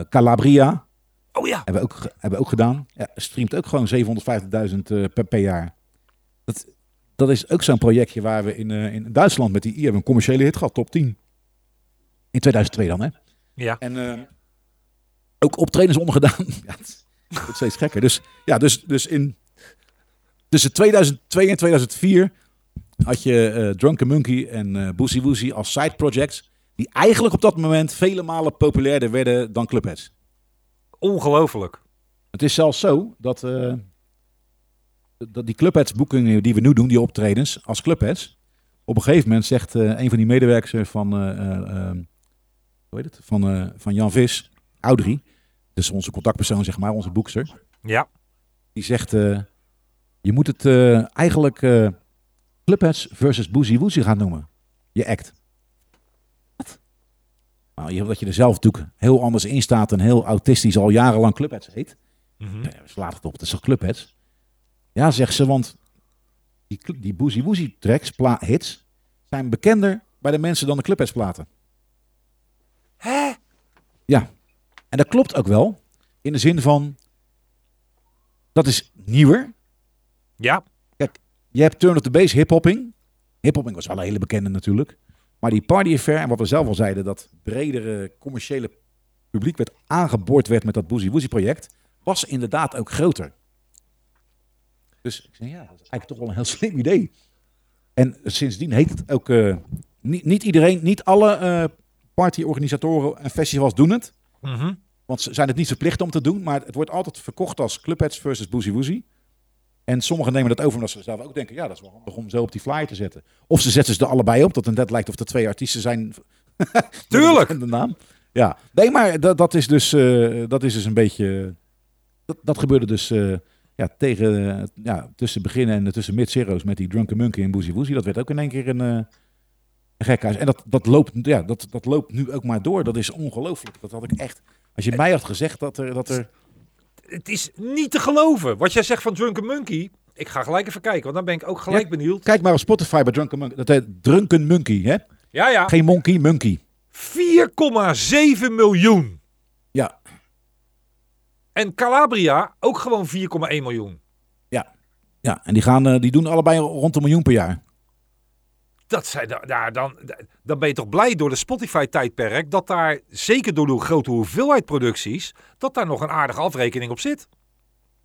Calabria, Oh ja. hebben we ook, hebben we ook gedaan. Ja, streamt ook gewoon 750.000 eh, per, per jaar. Dat, dat is ook zo'n projectje waar we in, eh, in Duitsland met die I hebben een commerciële hit gehad, top 10. In 2002 dan, hè? Ja. En eh, ook optredens ondergedaan. [LAUGHS] ja, het wordt steeds gekker. Dus ja, dus, dus in tussen 2002 en 2004 had je eh, Drunken Monkey en eh Boosie Woosie als side projects. Die eigenlijk op dat moment vele malen populairder werden dan Clubheads. Ongelooflijk. Het is zelfs zo dat, dat die Clubheads boekingen die we nu doen, die optredens als Clubheads. Op een gegeven moment zegt eh, een van die medewerkers van, eh, eh, eh, hoe heet het? Van, van Jan Vis, Audrey. Dus onze contactpersoon, zeg maar, onze boekster. Ja. Die zegt, je moet het eigenlijk Clubheads versus Boozy Woozy gaan noemen. Je act. Wat? Nou, dat je er zelf natuurlijk heel anders in staat en heel autistisch al jarenlang Clubheads heet. Mhm. Slaat het op, het is toch Clubheads? Ja, zegt ze, want die, die Boozy Woozy tracks, hits, zijn bekender bij de mensen dan de Clubheads platen. Hè? Ja, en dat klopt ook wel. In de zin van, dat is nieuwer. Ja. Je hebt Turn of the Bass, hiphopping. Hiphopping was wel een hele bekende natuurlijk. Maar die Party Affair, en wat we zelf al zeiden, dat bredere commerciële publiek werd aangeboord werd met dat Boozy Woozy project, was inderdaad ook groter. Dus ik zei, ja, dat is eigenlijk toch wel een heel slim idee. En sindsdien heet het ook, eh, niet, niet iedereen, niet alle eh partyorganisatoren en festivals doen het. Mhm. Want ze zijn het niet verplicht om te doen, maar het wordt altijd verkocht als Clubheads versus Boozy Woozy. En sommigen nemen dat over omdat ze zelf ook denken, ja, dat is wel handig om zo op die flyer te zetten. Of ze zetten ze er allebei op, dat het net lijkt of er twee artiesten zijn. [LAUGHS] Tuurlijk. De naam. Ja, nee, maar dat, dat, is, dus, eh, dat is dus een beetje... Dat, dat gebeurde dus ja, tegen, eh, ja, tussen beginnen en tussen mid-zero's met die Drunken Monkey en Boozy Woozy. Dat werd ook in één keer een, eh een gekhuis. En dat, dat, loopt, ja, dat, dat loopt nu ook maar door. Dat is ongelooflijk. Dat had ik echt... Als je mij had gezegd dat er... Dat er Het is niet te geloven. Wat jij zegt van Drunken Monkey. Ik ga gelijk even kijken, want dan ben ik ook gelijk Ja. benieuwd. Kijk maar op Spotify bij Drunken Monkey. Dat heet Drunken Monkey, hè? Ja, ja. Geen monkey, monkey. 4,7 miljoen. Ja, En Calabria ook gewoon 4,1 miljoen. ja. Ja, en die, gaan, eh, die doen allebei rond een miljoen per jaar. Dat zijn, da- daar dan, dan ben je toch blij door de Spotify-tijdperk dat daar, zeker door de grote hoeveelheid producties, dat daar nog een aardige afrekening op zit.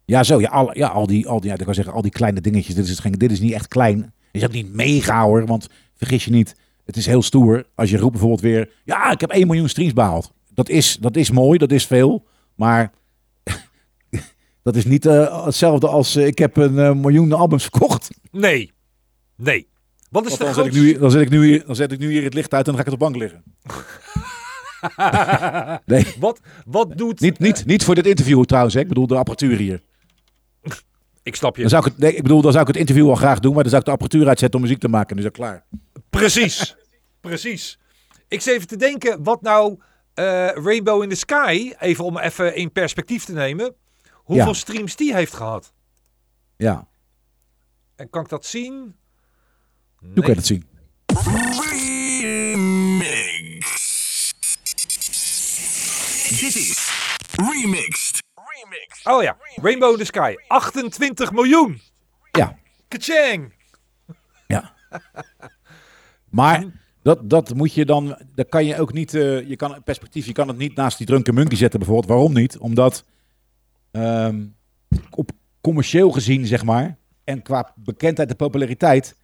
Ja, zo. Ja, al, ja, al, die, al, die, ja, ik kan zeggen, al die kleine dingetjes. Dit is, geen, dit is niet echt klein. Het is ook niet mega hoor. Want vergis je niet, het is heel stoer. Als je roept bijvoorbeeld weer... Ja, ik heb 1 miljoen streams behaald. Dat is, dat is mooi, dat is veel. Maar dat is niet eh, hetzelfde als eh, ik heb een eh, miljoen albums verkocht. Nee, nee. Wat is dan, zet ik grootste... nu, dan, zet ik nu hier, dan zet ik nu hier het licht uit en dan ga ik op de bank liggen. [LAUGHS] nee, Wat, wat doet... niet, niet, niet voor dit interview trouwens. Hè. Ik bedoel de apparatuur hier. [LAUGHS] Ik snap je. Dan zou ik, het, nee, ik bedoel, dan zou ik het interview wel graag doen, maar dan zou ik de apparatuur uitzetten om muziek te maken. Dus dat klaar. Precies. [LAUGHS] Precies. Ik zit even te denken, wat nou eh, Rainbow in the Sky, even om even in perspectief te nemen, hoeveel Ja. streams die heeft gehad. Ja, En kan ik dat zien? hoe kan je dat zien? Remix. Dit is Remixed. Remixed. Oh ja, Rainbow in the Sky. 28 miljoen. Ja, Kachang. ja. Maar dat, dat moet je dan, dat kan je ook niet, eh, je kan perspectief, je kan het niet naast die drunken monkey zetten bijvoorbeeld. Waarom niet? Omdat ehm, op commercieel gezien, zeg maar, en qua bekendheid en populariteit,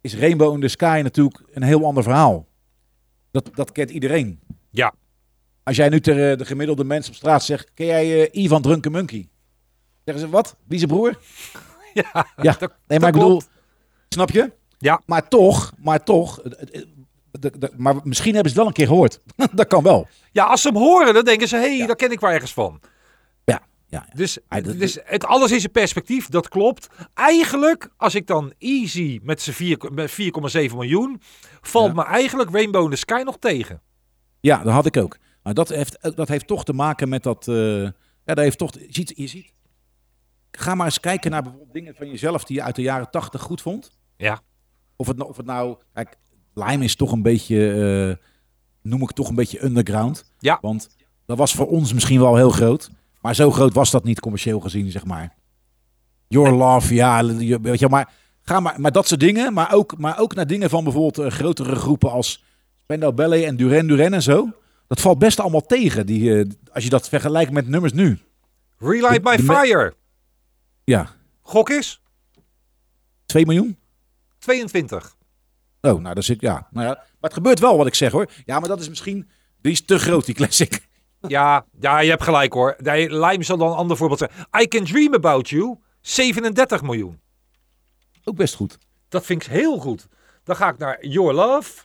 is Rainbow in the Sky natuurlijk een heel ander verhaal. Dat, dat kent iedereen. Ja, Als jij nu tegen de gemiddelde mens op straat zegt, ken jij eh, Ivan Drunken Monkey? Zeggen ze, wat? Wie zijn broer? [LAUGHS] ja, Ja, dat- nee, maar ik bedoel, klopt. snap je? Ja. Maar toch, maar toch, de- de- maar misschien hebben ze het wel een keer gehoord. [LAUGHS] dat kan wel. Ja, als ze hem horen, dan denken ze, hé, hey, Ja. daar ken ik wel ergens van. Ja. Dus, Ah, dat- dus het, alles is in perspectief, dat klopt. Eigenlijk, als ik dan easy met z'n vier- met 4,7 miljoen, valt Ja. me eigenlijk Rainbow in the Sky nog tegen. Ja, dat had ik ook. Maar dat heeft, dat heeft toch te maken met dat. eh, ja, dat heeft toch. Je ziet, je ziet. Ga maar eens kijken naar bijvoorbeeld dingen van jezelf die je uit de jaren tachtig goed vond. Ja. Of het, nou- of het nou. Kijk, Lime is toch een beetje. eh, noem ik toch een beetje underground. Ja. Want dat was voor ons misschien wel heel groot. Maar zo groot was dat niet commercieel gezien, zeg maar. Your Love, ja. Weet je, maar, ga maar, maar dat soort dingen. Maar ook, maar ook naar dingen van bijvoorbeeld eh, grotere groepen als Spandau Ballet en Duran Duran en zo. Dat valt best allemaal tegen, die, eh, als je dat vergelijkt met nummers nu. Relight by Fire. Ja, Gok is 2 miljoen? 22. Oh, nou, dat zit, ja. Nou ja. Maar het gebeurt wel wat ik zeg hoor. Ja, maar dat is misschien, die is te groot, die classic. Ja, ja, je hebt gelijk hoor. Nee, Lime zal dan een ander voorbeeld zijn. I Can Dream About You, 37 miljoen. Ook best goed. Dat vind ik heel goed. Dan ga ik naar Your Love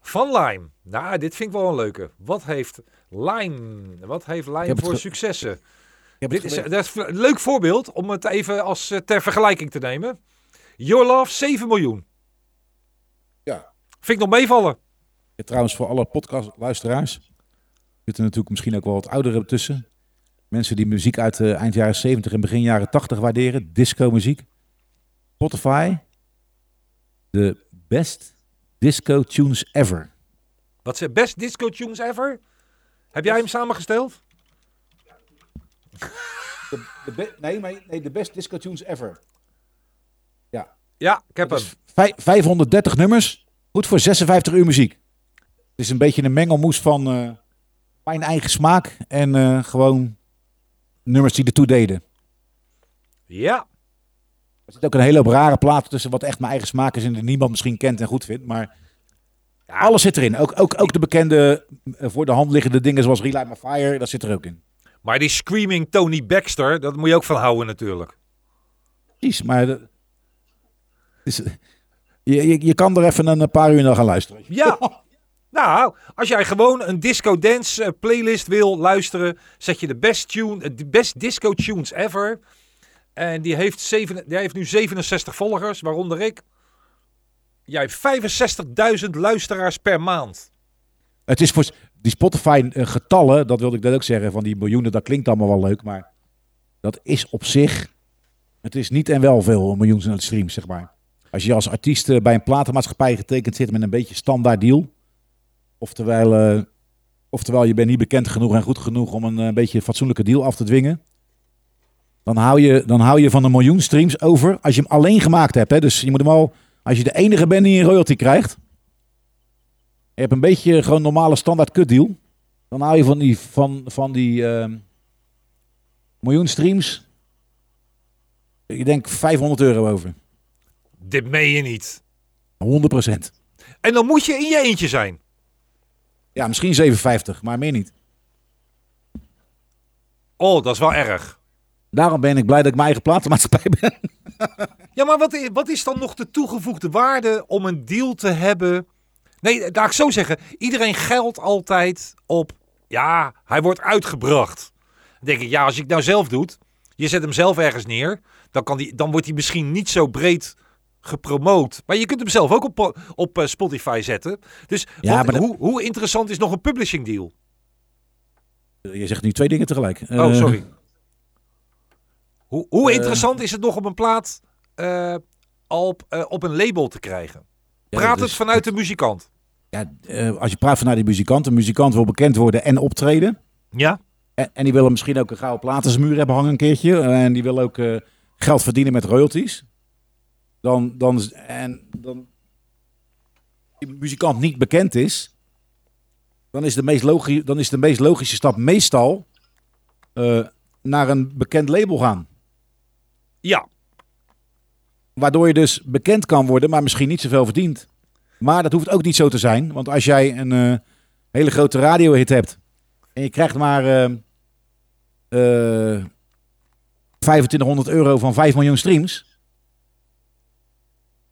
van Lime. Nou, dit vind ik wel een leuke. Wat heeft Lime, wat heeft Lime voor successen? Dit is, dat is een leuk voorbeeld om het even als eh, ter vergelijking te nemen. Your Love, 7 miljoen. Ja. Vind ik nog meevallen. Ja, trouwens, voor alle podcastluisteraars zitten natuurlijk misschien ook wel wat ouderen tussen. Mensen die muziek uit de eind jaren 70 en begin jaren 80 waarderen. Disco muziek. Spotify. De best disco tunes ever. Wat zijn best disco tunes ever? Heb jij hem samengesteld? De, de be- nee, maar, nee, de best disco tunes ever. Ja. Ja, ik heb hem. is vij- 530 nummers. Goed voor 56 uur muziek. Het is een beetje een mengelmoes van eh, mijn eigen smaak en eh, gewoon nummers die ertoe deden. Ja, Er zit ook een hele hoop rare platen tussen wat echt mijn eigen smaak is en die niemand misschien kent en goed vindt. Maar alles zit erin. Ook, ook, ook de bekende eh, voor de hand liggende dingen zoals Relight My Fire, dat zit er ook in. maar die Screaming Tony Baxter, dat moet je ook van houden natuurlijk. Precies, maar is, je, je, je kan er even een paar uur naar gaan luisteren. Ja. [LAUGHS] Nou, als jij gewoon een disco dance eh, playlist wil luisteren, zet je de best tune, eh, de best disco tunes ever. En die heeft, zeven, die heeft nu 67 volgers, waaronder ik. Jij hebt 65.000 luisteraars per maand. Het is voor die Spotify eh, dat wilde ik net ook zeggen, van die miljoenen, dat klinkt allemaal wel leuk, maar dat is op zich, het is niet en wel veel, een miljoen streams, zeg maar. Als je als artiest bij een platenmaatschappij getekend zit met een beetje standaard deal, oftewel, eh, oftewel je bent niet bekend genoeg en goed genoeg om een eh, beetje fatsoenlijke deal af te dwingen, dan hou je, dan hou je van een miljoen streams over als je hem alleen gemaakt hebt. Hè? Dus je moet hem al, als je de enige bent die een royalty krijgt, je hebt een beetje gewoon normale standaard kutdeal. Dan hou je van die, van, van die ehm, miljoen streams. Ik denk 500 euro over. Dit meen je niet. 100% En dan moet je in je eentje zijn. Ja, misschien 57, maar meer niet. Oh, dat is wel erg. Daarom ben ik blij dat ik mijn eigen platenmaatschappij [LAUGHS] ben. Ja, maar wat is, wat is dan nog de toegevoegde waarde om een deal te hebben? Nee, laat ik zo zeggen. Iedereen geldt altijd op, ja, hij wordt uitgebracht. Dan denk ik, ja, als het nou zelf doet, je zet hem zelf ergens neer, dan, kan die, dan wordt hij misschien niet zo breed gepromoot. Maar je kunt hem zelf ook op, op eh, Spotify zetten. Dus Ja, wat- maar dat- hoe, hoe interessant is nog een publishing deal? Je zegt nu twee dingen tegelijk. Oh, Eh, sorry. [LAUGHS] Hoe, hoe eh, interessant is het nog om een plaat op, op een label te krijgen? ja, Praat dus- het vanuit de muzikant. Ja, als je praat vanuit die muzikant. Een muzikant wil bekend worden en optreden. Ja? En, en die willen misschien ook een gouden plaat aan zijn muur hebben hangen een keertje. En die wil ook geld verdienen met royalties. Dan, dan, en dan die muzikant niet bekend is, dan is de meest, logi dan is de meest logische stap meestal eh, naar een bekend label gaan. Ja. Waardoor je dus bekend kan worden, maar misschien niet zoveel verdient. Maar dat hoeft ook niet zo te zijn. Want als jij een eh, hele grote radiohit hebt en je krijgt maar eh, eh, 2500 euro van 5 miljoen streams,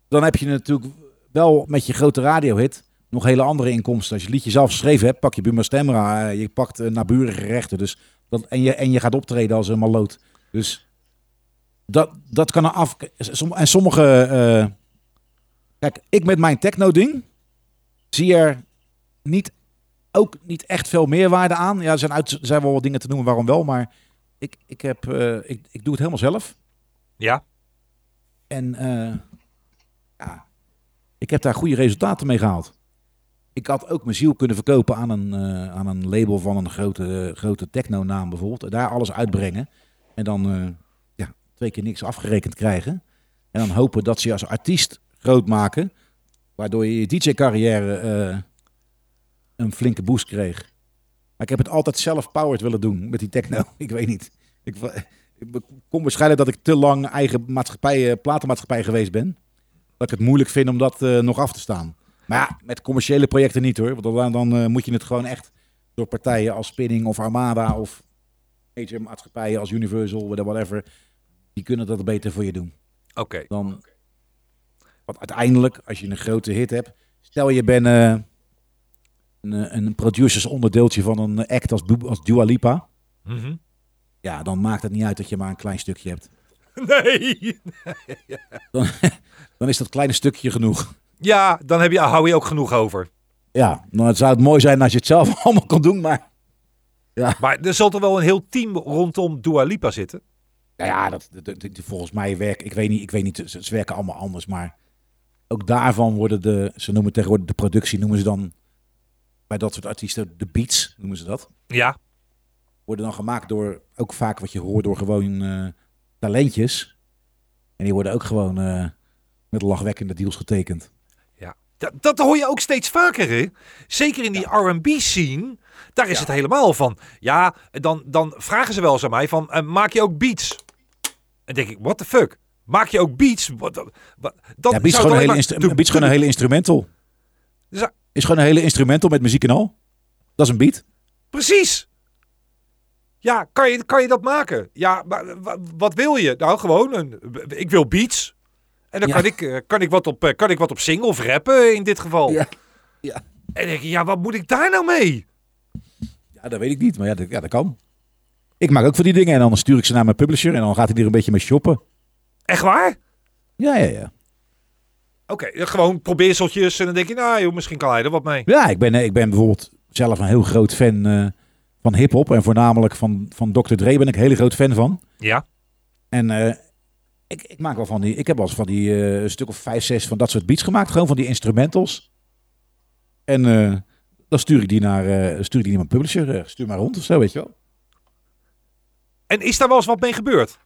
dan heb je natuurlijk wel met je grote radiohit nog hele andere inkomsten. Als je het liedje zelf geschreven hebt, pak je Buma Stemra, eh, je pakt uh, naburige rechten. Dus dat, en, je, en je gaat optreden als een maloot. Dus dat, dat kan er af. En sommige. eh, kijk, ik met mijn techno-ding zie er niet, ook niet echt veel meerwaarde aan. Ja, er zijn, uit, zijn wel wat dingen te noemen waarom wel, maar ik, ik, heb, ik, ik doe het helemaal zelf. Ja. En ik heb daar goede resultaten mee gehaald. Ik had ook mijn ziel kunnen verkopen aan een, eh, aan een label van een grote, grote techno-naam bijvoorbeeld. Daar alles uitbrengen. En dan eh, ja, twee keer niks afgerekend krijgen. En dan hopen dat ze je als artiest groot maken. Waardoor je je DJ-carrière eh, een flinke boost kreeg. Maar ik heb het altijd zelf powered willen doen met die techno. [LAUGHS] Ik weet niet. Ik, kom waarschijnlijk dat ik te lang eigen maatschappij, platenmaatschappij geweest ben. Dat ik het moeilijk vind om dat eh, nog af te staan. Maar ja, met commerciële projecten niet hoor. Want dan, dan eh, moet je het gewoon echt door partijen als Spinning of Armada of major maatschappijen als Universal, whatever. Die kunnen dat beter voor je doen. Oké. Dan, want uiteindelijk, als je een grote hit hebt, stel je bent eh, een, een producers onderdeeltje van een act als, als Dua Lipa. Mhm. Ja, dan maakt het niet uit dat je maar een klein stukje hebt. [LAUGHS] Nee. [LAUGHS] Dan is dat kleine stukje genoeg. Ja, dan heb je, hou je ook genoeg over. Ja, dan zou het mooi zijn als je het zelf [LAUGHS] allemaal kon doen, maar... Maar er zal toch wel een heel team rondom Dua Lipa zitten? Nou ja, dat, dat- volgens mij werken, ik weet niet, ik weet niet, ze, ze werken allemaal anders, maar ook daarvan worden de, ze noemen tegenwoordig de productie, noemen ze dan bij dat soort artiesten, de beats noemen ze dat. Ja. Worden dan gemaakt door, ook vaak wat je hoort, door gewoon eh, talentjes. En die worden ook gewoon eh, met lachwekkende deals getekend. ja. Dat, dat hoor je ook steeds vaker, hè? Zeker in die R&B-scene. Daar is het helemaal van. Ja, dan, dan vragen ze wel eens aan mij van, eh, maak je ook beats? En denk ik, what the fuck? Maak je ook beats? Wat, wat, dan Ja, beats gewoon, een hele gewoon een hele instrumental. Dus, Is gewoon een hele instrumental met muziek en al. Dat is een beat. Precies. Ja, kan je, kan je dat maken? Ja, maar wa- wat wil je? Nou, gewoon, een, ik wil beats. En dan Ja. kan, ik, eh, kan, ik wat op, eh, kan ik wat op single of rappen in dit geval. Ja. Ja. En denk ik, ja, wat moet ik daar nou mee? Ja, dat weet ik niet, maar ja, dat, ja, dat kan. Ik maak ook voor die dingen en dan stuur ik ze naar mijn publisher en dan gaat hij er een beetje mee shoppen. Echt waar? Ja, ja, ja. Oké, gewoon probeerseltjes en dan denk je, nou joh, misschien kan hij er wat mee. Ja, ik ben, eh, ik ben bijvoorbeeld zelf een heel groot fan eh, van hip-hop en voornamelijk van, van Dr. Dre ben ik een hele groot fan van. Ja, En eh, ik, ik maak wel van die, ik heb wel eens van die eh, een stuk of vijf, zes van dat soort beats gemaakt, gewoon van die instrumentals. En eh, dan stuur ik die naar, stuur ik die naar mijn publisher, stuur maar rond of zo, weet je wel. en is daar wel eens wat mee gebeurd?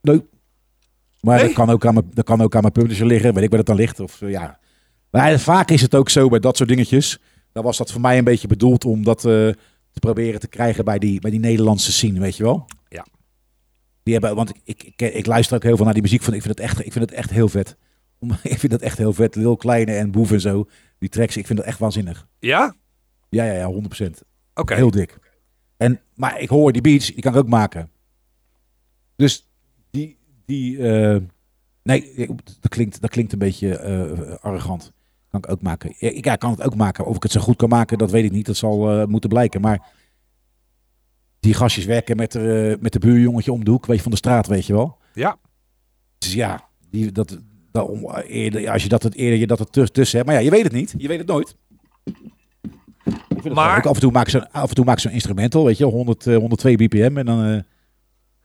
Nee. Maar Nee? dat, kan ook aan mijn, dat kan ook aan mijn publisher liggen. Weet ik waar dat dan ligt. Of, ja. Maar vaak is het ook zo bij dat soort dingetjes. Dan was dat voor mij een beetje bedoeld om dat eh, te proberen te krijgen bij die, bij die Nederlandse scene, weet je wel? Ja. Die hebben, want ik, ik, ik, ik luister ook heel veel naar die muziek van. Ik vind het echt, ik vind het echt heel vet. Om- [LAUGHS] Ik vind het echt heel vet. Lil Kleine en Boef en zo. Die tracks, ik vind het echt waanzinnig. Ja? Ja, ja, ja, 100%. Oké. Heel dik. En, maar ik hoor die beats, die kan ik ook maken. Dus die, die eh, nee, dat klinkt, dat klinkt een beetje eh, arrogant. Kan ik ook maken. Ja, ik ja, kan het ook maken. Of ik het zo goed kan maken, dat weet ik niet. Dat zal eh, moeten blijken. Maar die gastjes werken met, de, met de buurjongetje om de hoek, weet je, van de straat, weet je wel. Ja. Dus ja, die, dat, dat, om, eerder, als je dat het eerder je dat tuss- tussen hebt. Maar ja, je weet het niet. Je weet het nooit. Het Maar- af en toe maak zo'n af en toe maak ik zo'n instrumental, weet je, 100, eh, 102 bpm en dan. eh,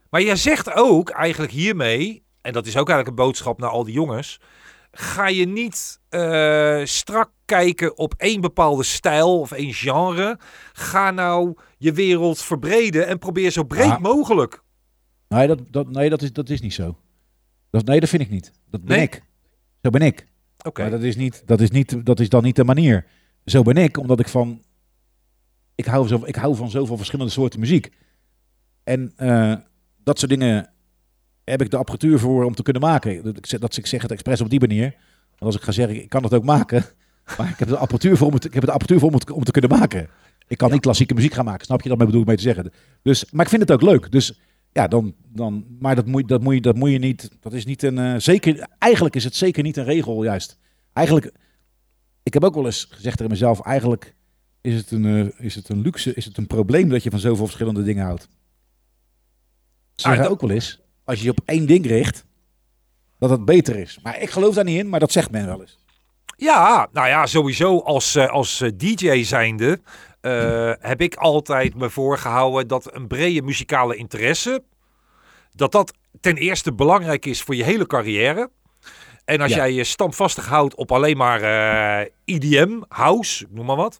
Maar jij zegt ook eigenlijk hiermee, en dat is ook eigenlijk een boodschap naar al die jongens, ga je niet eh, strak kijken op één bepaalde stijl of één genre. Ga nou je wereld verbreden en probeer zo breed Ja. mogelijk. nee, dat, dat, nee dat, is, dat is niet zo. Dat, nee, dat vind ik niet. Dat ben Nee? ik. Zo ben ik. Oké. Maar dat is, niet, dat, is niet, dat is dan niet de manier. Zo ben ik, omdat ik van. Ik hou, zo, ik hou van zoveel verschillende soorten muziek. En eh, dat soort dingen heb ik de apparatuur voor om te kunnen maken. Dat ik zeg het expres op die manier. Als ik ga zeggen, ik kan het ook maken. [LAUGHS] Maar ik heb de apparatuur voor om het, ik heb de apparatuur voor om het, om te kunnen maken. Ik kan niet klassieke muziek gaan maken. Snap je? Dat bedoel ik mee te zeggen. Dus, maar ik vind het ook leuk. Dus ja, dan, dan, maar dat moet, dat, moet je, dat moet je niet. Dat is niet een. eh, zeker, eigenlijk is het zeker niet een regel, juist. Eigenlijk, ik heb ook wel eens gezegd tegen mezelf: eigenlijk is het een, eh, is het een luxe, is het een probleem dat je van zoveel verschillende dingen houdt. Ze Ah, ook wel eens: als je je op één ding richt, dat het beter is. Maar ik geloof daar niet in, maar dat zegt men wel eens. Ja, nou ja, sowieso als, eh, als eh, DJ zijnde eh, heb ik altijd me voorgehouden dat een brede muzikale interesse, dat dat ten eerste belangrijk is voor je hele carrière. En als Ja. jij je standvastig houdt op alleen maar eh EDM, house, noem maar wat.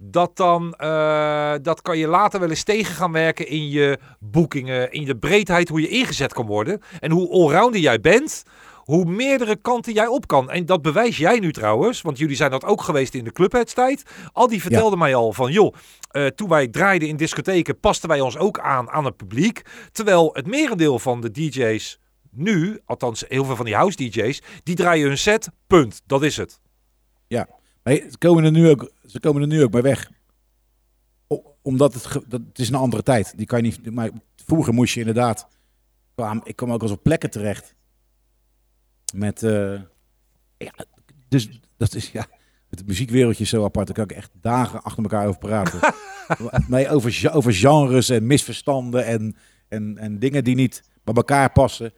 Dat dan, eh, dat kan je later wel eens tegen gaan werken in je boekingen, in de breedheid, hoe je ingezet kan worden. En hoe allrounder jij bent, hoe meerdere kanten jij op kan. En dat bewijs jij nu trouwens, want jullie zijn dat ook geweest in de clubheadstijd. Al die vertelde mij al van, joh, eh, toen wij draaiden in discotheken, pasten wij ons ook aan aan het publiek. Terwijl het merendeel van de DJ's nu, althans heel veel van die house DJ's, die draaien hun set, punt. Dat is het. Ja, ze komen er nu ook, ze komen er nu ook bij weg. O- omdat het, dat, het is een andere tijd. Die kan je niet. Maar vroeger moest je inderdaad. kwam- Ik kwam ook wel eens op plekken terecht. Met. eh, ja, dus dat is ja. Het muziekwereldje is zo apart. Daar kan ik echt dagen achter elkaar over praten. [LAUGHS] nee, over, over genres en misverstanden en, en, en dingen die niet bij elkaar passen.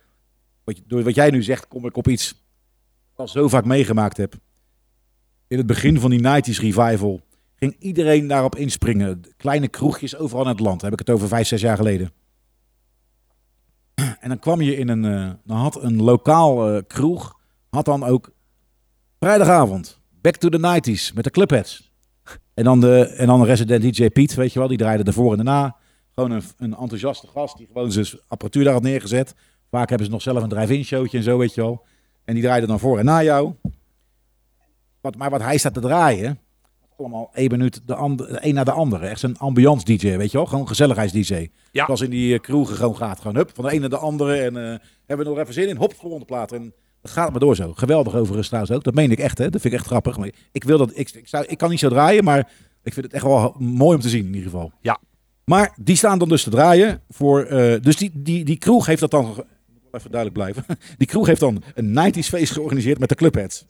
Wat, door wat jij nu zegt, kom ik op iets. wat ik al zo vaak meegemaakt heb in het begin van die 90s revival ging iedereen daarop inspringen. Kleine kroegjes overal in het land. Heb ik het over vijf, zes jaar geleden. En dan kwam je in een... eh, dan had een lokaal eh, kroeg... had dan ook vrijdagavond... Back to the 90s met de clubheads. En dan de, en dan de resident DJ Piet, weet je wel. Die draaide ervoor en daarna. Gewoon een, een enthousiaste gast die gewoon zijn apparatuur daar had neergezet. Vaak hebben ze nog zelf een drive-in showtje en zo, weet je wel. En die draaide dan voor en na jou. Wat, maar wat hij staat te draaien, allemaal één minuut de, ander, de een naar de andere. Echt een ambiance DJ, weet je wel? Gewoon gezelligheids-DJ. Ja. Zoals in die kroegen gewoon gaat. Gewoon hup, van de een naar de andere. En eh, hebben we nog even zin in? Hop, volgende plaat. En dat gaat maar door zo. Geweldig overigens trouwens ook. Dat meen ik echt, hè. Dat vind ik echt grappig. Maar ik wil dat, ik, ik, zou, ik kan niet zo draaien, maar ik vind het echt wel mooi om te zien in ieder geval. Ja. Maar die staan dan dus te draaien voor... eh, dus die, die, die kroeg heeft dat dan... even duidelijk blijven. [LAUGHS] Die kroeg heeft dan een 90s feest georganiseerd met de clubheads.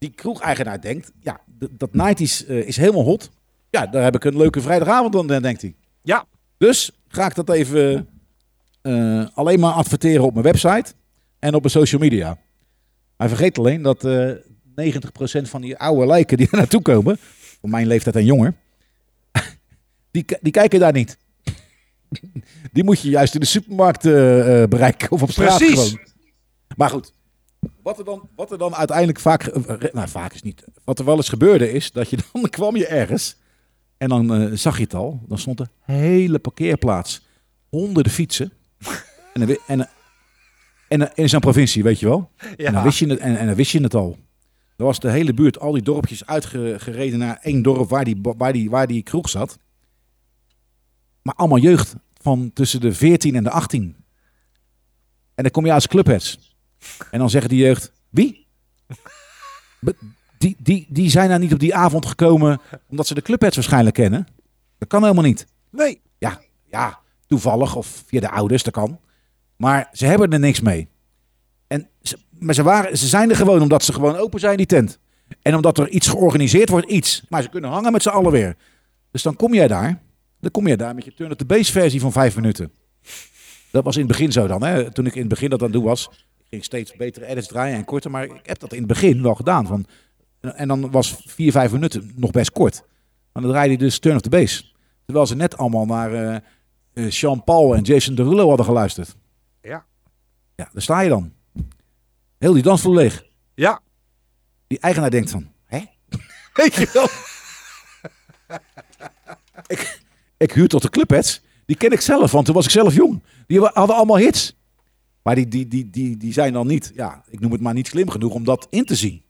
Die kroegeigenaar denkt, ja, dat 90s eh, is helemaal hot. Ja, daar heb ik een leuke vrijdagavond dan, eh, denkt hij. Ja, Dus ga ik dat even eh, alleen maar adverteren op mijn website en op mijn social media. Hij vergeet alleen dat eh 90% van die oude lijken die er naartoe komen, van mijn leeftijd en jonger, [LAUGHS] die, die kijken daar niet. [LAUGHS] Die moet je juist in de supermarkt eh, eh, bereiken of op straat Precies. gewoon. Maar goed, wat er dan, wat er dan uiteindelijk vaak, eh, nou vaak is niet, wat er wel eens gebeurde is dat je [LAUGHS] dan kwam je ergens en dan eh, zag je het al, dan stond er hele parkeerplaats, honderden fietsen en, en, en, en in zo'n provincie, weet je wel. En, dan wist je het, en, en dan wist je het al. Er was de hele buurt, al die dorpjes uitgereden naar één dorp waar die, waar die, waar die kroeg zat. Maar allemaal jeugd van tussen de 14 en de 18. En dan kom je als clubheads. En dan zeggen die jeugd, wie? Die, die, die zijn daar niet op die avond gekomen omdat ze de clubheads waarschijnlijk kennen. Dat kan helemaal niet. nee. Ja, ja, toevallig of via de ouders, dat kan. Maar ze hebben er niks mee. En ze, maar ze, waren, ze zijn er gewoon omdat ze gewoon open zijn, die tent. En omdat er iets georganiseerd wordt, iets. Maar ze kunnen hangen met z'n allen weer. Dus dan kom jij daar. Dan kom jij daar met je Turn Up The Bass versie van vijf minuten. Dat was in het begin zo dan. Hè? Toen ik in het begin dat aan het doen was. Ging steeds betere edits draaien en korter. Maar ik heb dat in het begin wel gedaan. Van, en dan was vier, vijf minuten nog best kort. Maar dan draaide je dus Turn Up The Bass. Terwijl ze net allemaal naar eh, Sean Paul en Jason Derulo hadden geluisterd. Ja. Ja, daar sta je dan. Heel die dansvloer leeg. Ja. Die eigenaar denkt van, hè? [LAUGHS] Weet je wel? [LAUGHS] ik, ik huur tot de clubheads. Die ken ik zelf, want toen was ik zelf jong. Die hadden allemaal hits. Maar die, die, die, die, die zijn dan niet, ja, ik noem het maar niet slim genoeg om dat in te zien.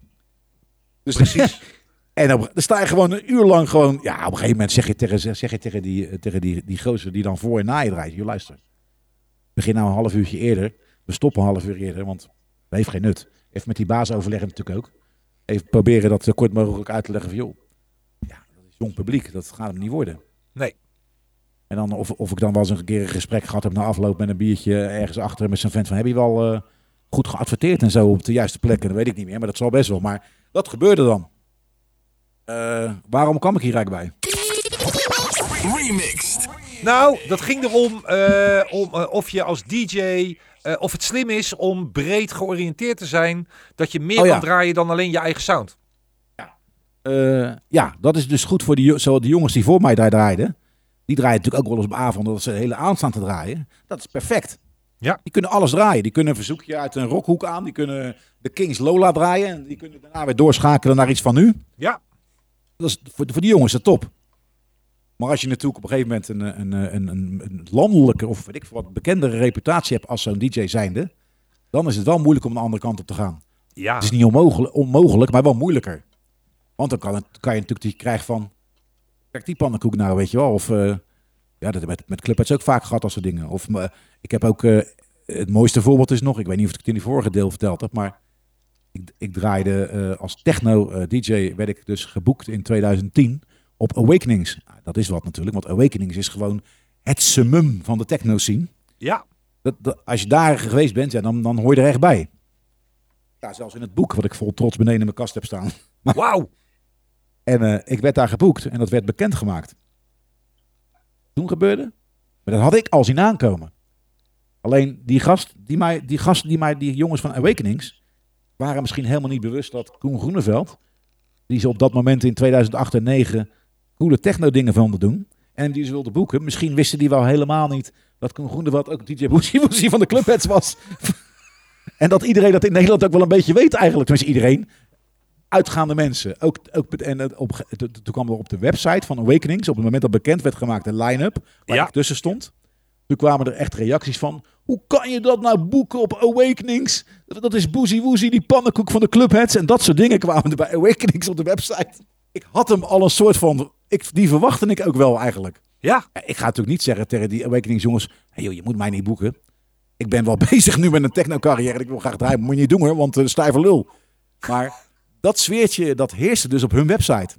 Dus Precies. [LAUGHS] en dan, dan sta je gewoon een uur lang gewoon, ja, op een gegeven moment zeg je tegen, zeg je tegen, die, eh, tegen die, die gozer die dan voor en na je draait. Je luister, begin nou een half uurtje eerder. We stoppen een half uur eerder, want dat heeft geen nut. Even met die baas overleggen natuurlijk ook. Even proberen dat zo kort mogelijk uit te leggen van, joh, ja, dat is jong publiek, dat gaat hem niet worden. Nee. En dan of, of ik dan wel eens een keer een gesprek gehad heb na afloop met een biertje ergens achter met zijn vent van, heb je wel eh, goed geadverteerd en zo op de juiste plekken? Dat weet ik niet meer, maar dat zal best wel. Maar dat gebeurde dan. Eh, waarom kwam ik hier eigenlijk bij? Remixed. Nou, dat ging erom eh, om, of je als DJ, eh, of het slim is om breed georiënteerd te zijn. Dat je meer Oh ja. kan draaien dan alleen je eigen sound. Eh, ja, dat is dus goed voor die, jo- zo de jongens die voor mij daar draaiden. Die draaien natuurlijk ook wel eens op avond dat ze de hele avond staan te draaien. Dat is perfect. Ja. Die kunnen alles draaien. Die kunnen een verzoekje uit een rockhoek aan. Die kunnen de Kings Lola draaien. En die kunnen daarna weer doorschakelen naar iets van nu. Ja, Dat is voor, voor die jongens is dat top. Maar als je natuurlijk op een gegeven moment een, een, een, een, landelijke of weet ik wat bekendere reputatie hebt als zo'n DJ zijnde. dan is het wel moeilijk om de andere kant op te gaan. Ja, Het is niet onmogelijk, onmogelijk maar wel moeilijker. Want dan kan, het, kan je natuurlijk die krijgen van... Kijk die pannenkoek nou, weet je wel. Of eh, ja, dat met, met Clubheads ook vaak gehad als soort dingen. Of eh, ik heb ook... eh, het mooiste voorbeeld is nog... Ik weet niet of ik het in die vorige deel verteld heb, maar... Ik, ik draaide als techno-dj... werd ik dus geboekt in 2010 op Awakenings. Nou, dat is wat natuurlijk, want Awakenings is gewoon het summum van de techno-scene. ja. Dat, dat- als je daar geweest bent, ja, dan, dan hoor je er echt bij. Ja, zelfs in het boek wat ik vol trots beneden in mijn kast heb staan. [LAUGHS] Wauw. En eh, ik werd daar geboekt en dat werd bekendgemaakt. Toen gebeurde, maar dat had ik al zien aankomen. Alleen die gast, die mij, die gasten, die mij, die jongens van Awakenings, waren misschien helemaal niet bewust dat Koen Groeneveld, die ze op dat moment in 2008 en 2009 coole techno dingen vonden doen, en die ze wilden boeken, misschien wisten die wel helemaal niet dat Koen Groeneveld ook DJ Boezie [LAUGHS] van de Clubheads was. [LAUGHS] en dat iedereen dat in Nederland ook wel een beetje weet eigenlijk. Tenminste iedereen uitgaande mensen. Ook, ook, en het op, to- to- toen kwam er op de website van Awakenings, op het moment dat bekend werd gemaakt, een line-up waar Ja. ik tussen stond. Toen kwamen er echt reacties van, hoe kan je dat nou boeken op Awakenings? Dat is Boezie Woezie, die pannenkoek van de Clubheads. En dat soort dingen kwamen er bij Awakenings op de website. Ik had hem al een soort van, ik, die verwachtte ik ook wel eigenlijk. Ja, Ja, Ik ga natuurlijk niet zeggen tegen die Awakenings jongens, hey joh, je moet mij niet boeken. Ik ben wel [LAUGHS] bezig nu met een techno-carrière en ik wil graag draaien. Moet je niet doen hoor, want uh, stijve lul. Maar dat sfeertje, dat heerste dus op hun website.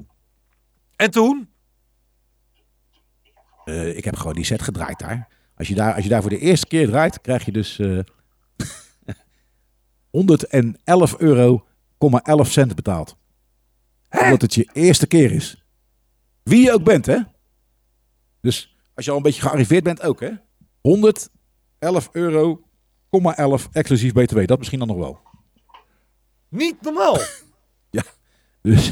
en toen? Eh, ik heb gewoon die set gedraaid daar. Als je daar, als je daar voor de eerste keer draait, krijg je dus eh [LAUGHS] 111 euro, 11 cent betaald. Omdat het je eerste keer is. Wie je ook bent, hè? Dus als je al een beetje gearriveerd bent, ook, hè? 111 euro, 11 exclusief BTW. Dat misschien dan nog wel. Niet normaal. [LAUGHS] [LAUGHS] Dus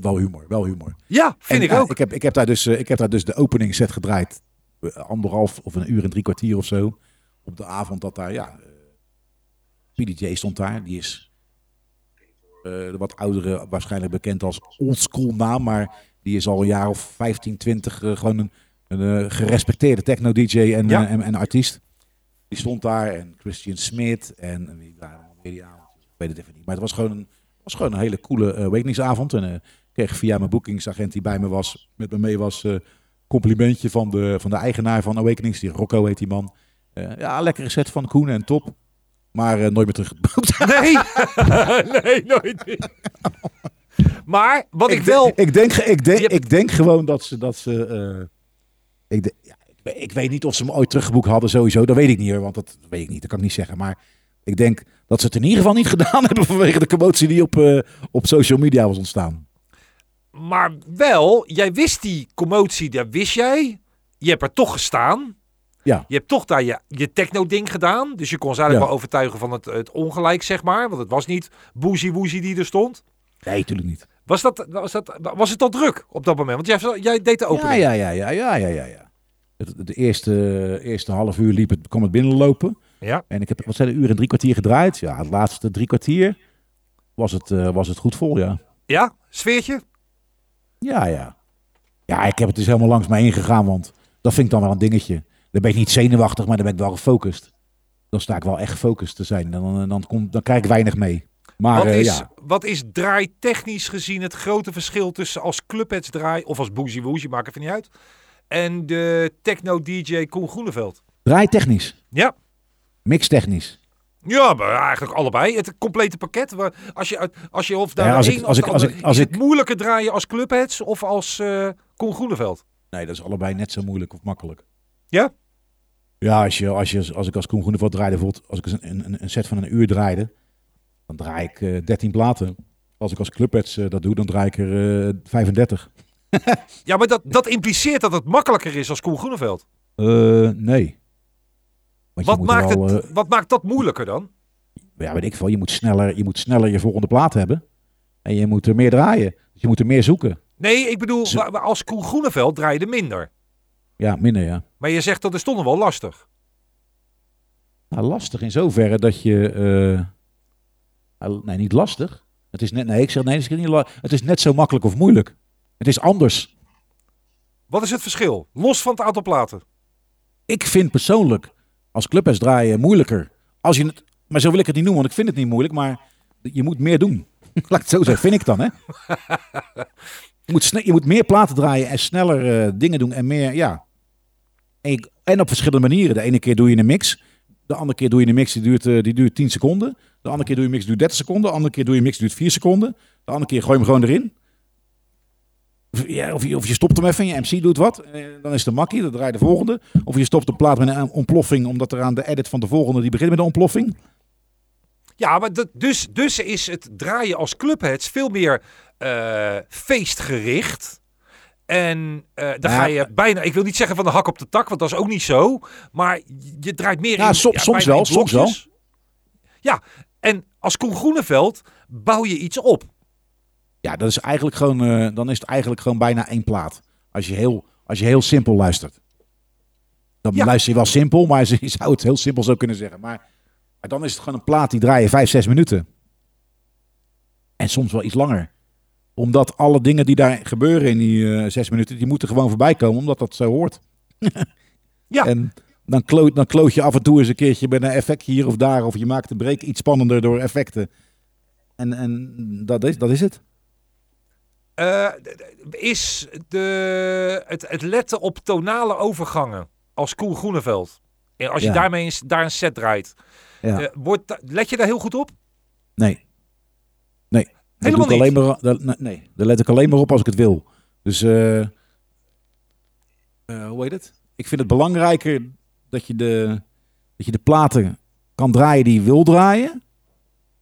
wel humor, wel humor. Ja, vind En, ik ja, ook. Ik heb, ik, heb daar dus, eh, ik heb daar dus de opening set gedraaid. Eh, Anderhalf of een uur en drie kwartier of zo. Op de avond dat daar, ja. eh, PDJ stond daar. Die is eh, de wat oudere, waarschijnlijk bekend als oldschool naam. Maar die is al een jaar of 15, 20 eh, gewoon een, een eh, gerespecteerde techno-DJ en, Ja. eh, en, en artiest. Die stond daar. En Christian Smith. En wie waren die avond? Ik weet het even niet. Maar het was gewoon een, was gewoon een hele coole uh, awakeningsavond. En eh, ik kreeg via mijn boekingsagent die bij me was, met me mee was, eh, complimentje van de, van de eigenaar van Awakenings. Die Rocco heet die man. Eh, ja, lekkere set van Koen en top. Maar eh, nooit meer teruggeboekt. [LAUGHS] Nee, [LAUGHS] nee, nooit meer. Maar wat ik, wel... Ik denk, ik, denk, hebt- ik denk gewoon dat ze. Dat ze eh, ik, de- ja, ik, weet- ik weet niet of ze me ooit teruggeboekt hadden, sowieso. Dat weet ik niet hoor, want dat weet ik niet. Dat kan ik niet zeggen. Maar ik denk dat ze het in ieder geval niet [LAUGHS] gedaan hebben vanwege de commotie die op, eh, op social media was ontstaan. Maar wel, jij wist die commotie, dat wist jij. Je hebt er toch gestaan. Ja. Je hebt toch daar je, je techno-ding gedaan. Dus je kon ze eigenlijk Ja. wel overtuigen van het, het ongelijk, zeg maar. Want het was niet boezie woezie die er stond. Nee, natuurlijk niet. Was, dat, was, dat, was het al druk op dat moment? Want jij, jij deed de opening. Ja, ja, ja, ja, ja, ja, ja. ja. Het, de eerste, eerste half uur liep het, kwam het binnenlopen. Ja. En ik heb, wat zijn de uur en drie kwartier gedraaid? Ja, het laatste drie kwartier was het, eh, was het goed vol, ja. Ja, sfeertje? Ja, ja. Ja, ik heb het dus helemaal langs mij ingegaan, want dat vind ik dan wel een dingetje. Dan ben ik niet zenuwachtig, maar dan ben ik wel gefocust. Dan sta ik wel echt gefocust te zijn. Dan, dan, komt, dan krijg ik weinig mee. Maar wat, eh, is, ja, wat is draai technisch gezien het grote verschil tussen als clubheads draai of als boezie woezie, maakt even niet uit. En de techno-dj Koen Groeneveld? draai technisch, Ja. Mix technisch. Ja, maar eigenlijk allebei. Het complete pakket. Waar- Als je, uit- als je of daar Ja, als ik- als ik- als ik- als is het ik- moeilijker draaien als clubheads of als eh Koen Groeneveld? Nee, dat is allebei net zo moeilijk of makkelijk. Ja? Ja, als, je, als, je, als ik als Koen Groeneveld draaide, bijvoorbeeld als ik een, een, een set van een uur draaide, dan draai ik eh 13 platen. Als ik als clubheads eh, dat doe, dan draai ik er eh 35. [LAUGHS] Ja, maar dat, dat impliceert dat het makkelijker is als Koen Groeneveld. Eh, nee. Want Wat maakt, wel, het, eh, wat maakt dat moeilijker dan? ja, weet ik veel. Je moet sneller je, moet sneller je volgende plaat hebben. En je moet er meer draaien. Dus je moet er meer zoeken. Nee, ik bedoel, Zo- als Koen Groeneveld draaide minder. Ja, minder ja. Maar je zegt dat is toch nog wel lastig. Nou, lastig in zoverre dat je... eh, nou, nee, niet lastig. Het is net, nee, ik zeg nee, het is, niet het is net zo makkelijk of moeilijk. Het is anders. Wat is het verschil? Los van het aantal platen. Ik vind persoonlijk als clubhuis draaien moeilijker. Als je het Maar zo wil ik het niet noemen, want ik vind het niet moeilijk. Maar je moet meer doen. [LAUGHS] Laat ik het zo zeggen, vind ik dan, hè? [LAUGHS] Je moet, je moet meer platen draaien en sneller eh, dingen doen en meer, ja. En, je- en op verschillende manieren. De ene keer doe je een mix. De andere keer doe je een mix die duurt, eh, die duurt 10 seconden. De andere keer doe je een mix die duurt 30 seconden. De andere keer doe je een mix die duurt 4 seconden. De andere keer gooi je hem gewoon erin. Of, ja, of, je, of je stopt hem even en je MC doet wat. eh, dan is een makkie, dan draai je de volgende. Of je stopt de plaat met een ontploffing, omdat er aan de edit van de volgende, die begint met een ontploffing. Ja, maar dat, dus, dus is het draaien als clubheads veel meer eh, feestgericht. En eh dan Ja. ga je bijna, ik wil niet zeggen van de hak op de tak, want dat is ook niet zo. Maar je draait meer Ja, in som- soms wel, soms blokjes. Ja, en als Koen Groeneveld bouw je iets op. Ja, dat is eigenlijk gewoon, eh, dan is het eigenlijk gewoon bijna één plaat. Als je heel, als je heel simpel luistert. Dan Ja. luister je wel simpel, maar [LAUGHS] je zou het heel simpel zo kunnen zeggen. Maar, maar dan is het gewoon een plaat die draai je vijf, zes minuten. En soms wel iets langer. Omdat alle dingen die daar gebeuren in die eh, zes minuten, die moeten gewoon voorbij komen, omdat dat zo hoort. [LAUGHS] Ja. En dan kloot, dan kloot je af en toe eens een keertje met een effect hier of daar. Of je maakt de break iets spannender door effecten. En, en dat, is, dat is het. Eh, is de, het, het letten op tonale overgangen als Koen Groeneveld. En als je Ja. daarmee een, daar een set draait, Ja. eh, wordt, let je daar heel goed op? Nee. Nee. Helemaal ik alleen maar, dat, nee, daar let ik alleen maar op als ik het wil. Dus, eh, eh, hoe heet het? Ik vind het belangrijker dat je, de, dat je de platen kan draaien die je wil draaien.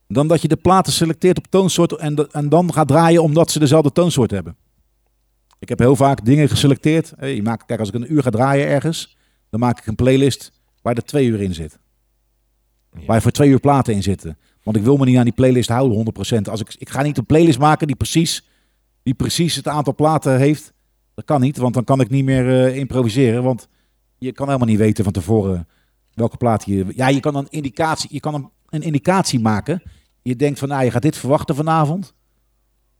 Dan dat je de platen selecteert op toonsoort en, en dan gaat draaien omdat ze dezelfde toonsoort hebben. Ik heb heel vaak dingen geselecteerd. Je maakt, kijk, als ik een uur ga draaien ergens, dan maak ik een playlist waar er twee uur in zit. Ja. Waar voor twee uur platen in zitten. Want ik wil me niet aan die playlist houden, 100%. Als ik, ik ga niet een playlist maken die precies, die precies het aantal platen heeft. Dat kan niet, want dan kan ik niet meer eh, improviseren. Want je kan helemaal niet weten van tevoren welke plaat je... Ja, je kan een indicatie, je kan een, een indicatie maken. Je denkt van, nou, je gaat dit verwachten vanavond.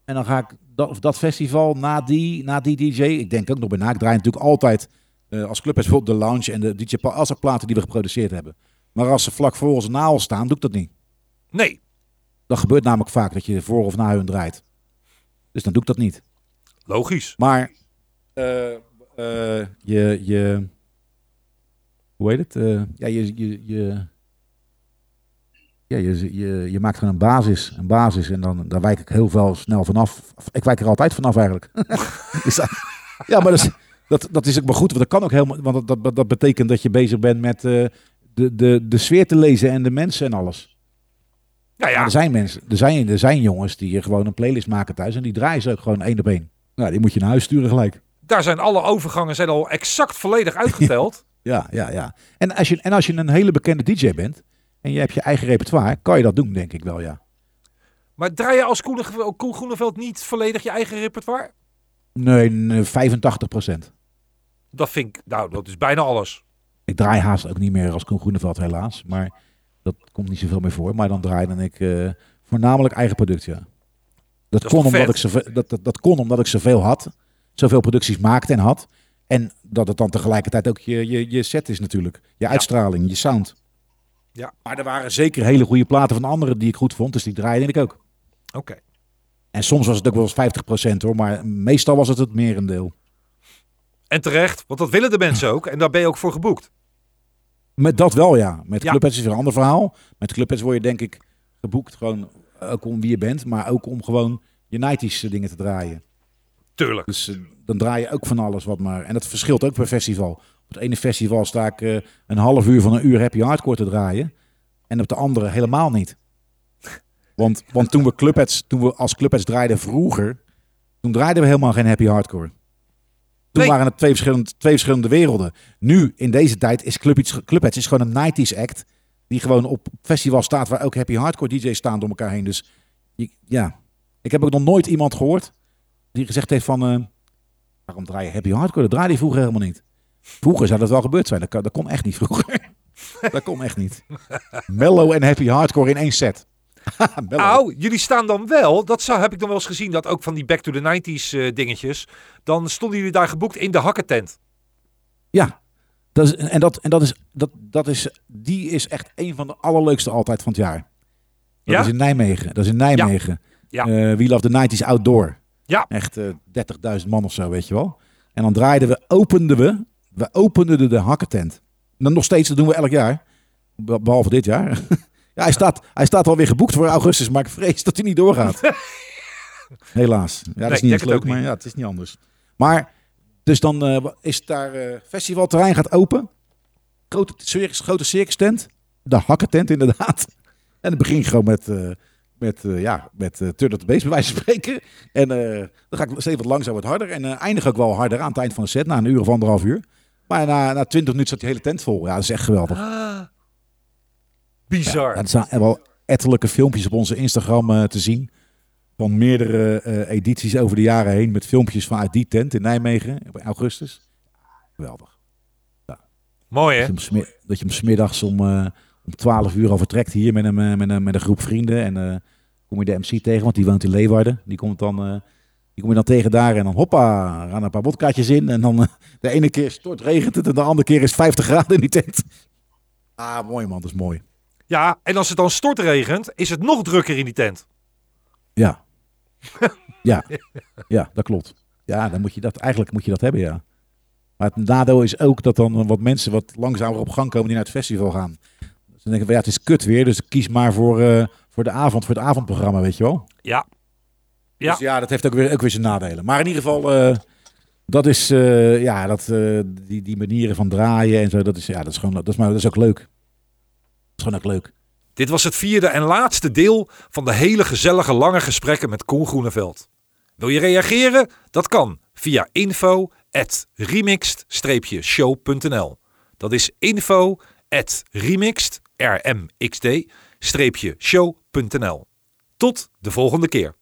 En dan ga ik dat, of dat festival na die, na die DJ. Ik denk ook nog bij na. Ik draai natuurlijk altijd eh, als club bijvoorbeeld de Lounge en de DJ. Als er platen die we geproduceerd hebben. Maar als ze vlak voor ons na ons staan, doe ik dat niet. Nee, Dat gebeurt namelijk vaak dat je voor of na hun draait. Dus dan doe ik dat niet. logisch. Maar eh, eh, je, je, hoe heet het? Ja, je, je, je, ja, je, je, je maakt gewoon een basis, een basis en dan daar wijk ik heel veel snel vanaf. Ik wijk er altijd vanaf eigenlijk. [LAUGHS] Dus, ja, maar dat is, dat, dat is ook maar goed, want dat kan ook helemaal, want dat, dat, dat betekent dat je bezig bent met eh, de, de, de sfeer te lezen en de mensen en alles. Nou Maar ja, er zijn mensen, er zijn, er zijn jongens die gewoon een playlist maken thuis en die draaien ze ook gewoon één op één. Nou, die moet je naar huis sturen gelijk. daar zijn alle overgangen zijn al exact volledig uitgeteld. [LAUGHS] Ja, ja, ja. En als je, en als je een hele bekende DJ bent en je hebt je eigen repertoire, kan je dat doen, denk ik wel, ja. Maar draai je als Koen, Koen Groeneveld niet volledig je eigen repertoire? Nee, nee, 85 procent. Dat vind ik, nou, dat is bijna alles. Ik draai haast ook niet meer als Koen Groeneveld, helaas. Maar dat komt niet zoveel meer voor. Maar dan draai dan ik eh, voornamelijk eigen product, ja. Dat, kon omdat vet? ik zoveel, dat, dat, dat kon omdat ik zoveel had. Zoveel producties maakte en had. En dat het dan tegelijkertijd ook je, je, je set is natuurlijk. Je uitstraling, je sound. Ja. Maar er waren zeker hele goede platen van anderen die ik goed vond. Dus die draaide ik ook. Oké. En soms was het ook wel eens 50% hoor. Maar meestal was het het merendeel. En terecht, want dat willen de mensen ook. En daar ben je ook voor geboekt. Met dat wel, ja. Met Ja. Clubheads is weer een ander verhaal. Met Clubheads word je denk ik geboekt gewoon ook om wie je bent. Maar ook om gewoon je 90s dingen te draaien. Tuurlijk. Dus eh, dan draai je ook van alles wat maar. En dat verschilt ook per festival. Op het ene festival sta ik eh, een half uur van een uur happy hardcore te draaien. En op de andere helemaal niet. [LAUGHS] Want, want toen we Clubheads, toen we als Clubheads draaiden vroeger, toen draaiden we helemaal geen happy hardcore. Toen Nee. waren het twee verschillende, twee verschillende werelden. Nu, in deze tijd, is Club, iets- Clubheads is gewoon een 90s act. Die gewoon op festival staat waar ook happy hardcore DJ's staan door elkaar heen. Dus ja, ik heb ook nog nooit iemand gehoord die gezegd heeft van... eh, waarom draai je happy hardcore? Dat draaide je vroeger helemaal niet. Vroeger zou dat wel gebeurd zijn. Dat, kon echt niet vroeger. [LAUGHS] dat kon echt niet. Mellow en happy hardcore in één set. [LAUGHS] Nou, jullie staan dan wel, dat zou, heb ik dan wel eens gezien, dat ook van die Back to the 90s eh, dingetjes. Dan stonden jullie daar geboekt in de hakkentent. Ja, Dat is, en dat, en dat is, dat, dat is, die is echt een van de allerleukste altijd van het jaar. Dat Ja? is in Nijmegen. Dat is in Nijmegen. Ja. Eh, We Love the 90s Outdoor. Ja. Echt eh 30.000 man of zo, weet je wel. En dan draaiden we, openden we, we openden de, de hakkentent. En dan nog steeds, dat doen we elk jaar. Be- Behalve dit jaar. [LAUGHS] ja, hij staat, hij staat alweer geboekt voor augustus, maar ik vrees dat hij niet doorgaat. [LAUGHS] Helaas. Ja, dat Nee, is niet leuk, niet. maar ja, het is niet anders. Maar, dus dan eh, is daar, eh, festivalterrein gaat open. Grote, circus, grote circus tent. De hakkentent inderdaad. [LAUGHS] En het begint gewoon met, eh met, ja, met uh, Turtle the Bass bij wijze van spreken. En dan ga ik steeds wat langzaam wat harder. En eindig ook wel harder aan het eind van de set. Na een uur of anderhalf uur. Maar na, na 20 minuten zat die hele tent vol. Ja, dat is echt geweldig. Ah, bizar. Ja, er staan wel ettelijke filmpjes op onze Instagram eh, te zien. Van meerdere eh, edities over de jaren heen. Met filmpjes vanuit die tent in Nijmegen. In augustus. Geweldig. Mooi hè? Dat je, hem smid- dat je hem smiddags om, eh, om 12 uur al vertrekt hier met een, met een, met een groep vrienden. En kom je de MC tegen, want die woont in Leeuwarden. Die, komt dan, die kom je dan tegen daar en dan hoppa, gaan een paar vodkaatjes in. En dan eh, de ene keer stort regent het en de andere keer is het 50 graden in die tent. Ah, mooi man, dat is mooi. Ja, en als het dan stortregent, is het nog drukker in die tent. Ja. [LAUGHS] ja. Ja, dat klopt. Ja, dan moet je dat, eigenlijk moet je dat hebben, ja. Maar het nadeel is ook dat dan wat mensen wat langzamer op gang komen die naar het festival gaan. Dan denken we, ja, het is kut weer, dus kies maar voor, eh, voor de avond, voor het avondprogramma, weet je wel. Ja. Ja. Dus ja, dat heeft ook weer, ook weer zijn nadelen. Maar in ieder geval, eh, dat is, eh, ja, dat, eh, die, die manieren van draaien en zo, dat is, ja, dat is gewoon, dat is, maar, dat is ook leuk. Dat is gewoon ook leuk. Dit was het vierde en laatste deel van de hele gezellige lange gesprekken met Koen Groeneveld. Wil je reageren? Dat kan via info at remixed-show.nl. Dat is info at remixed, R-M-X-D, show.nl. Tot de volgende keer.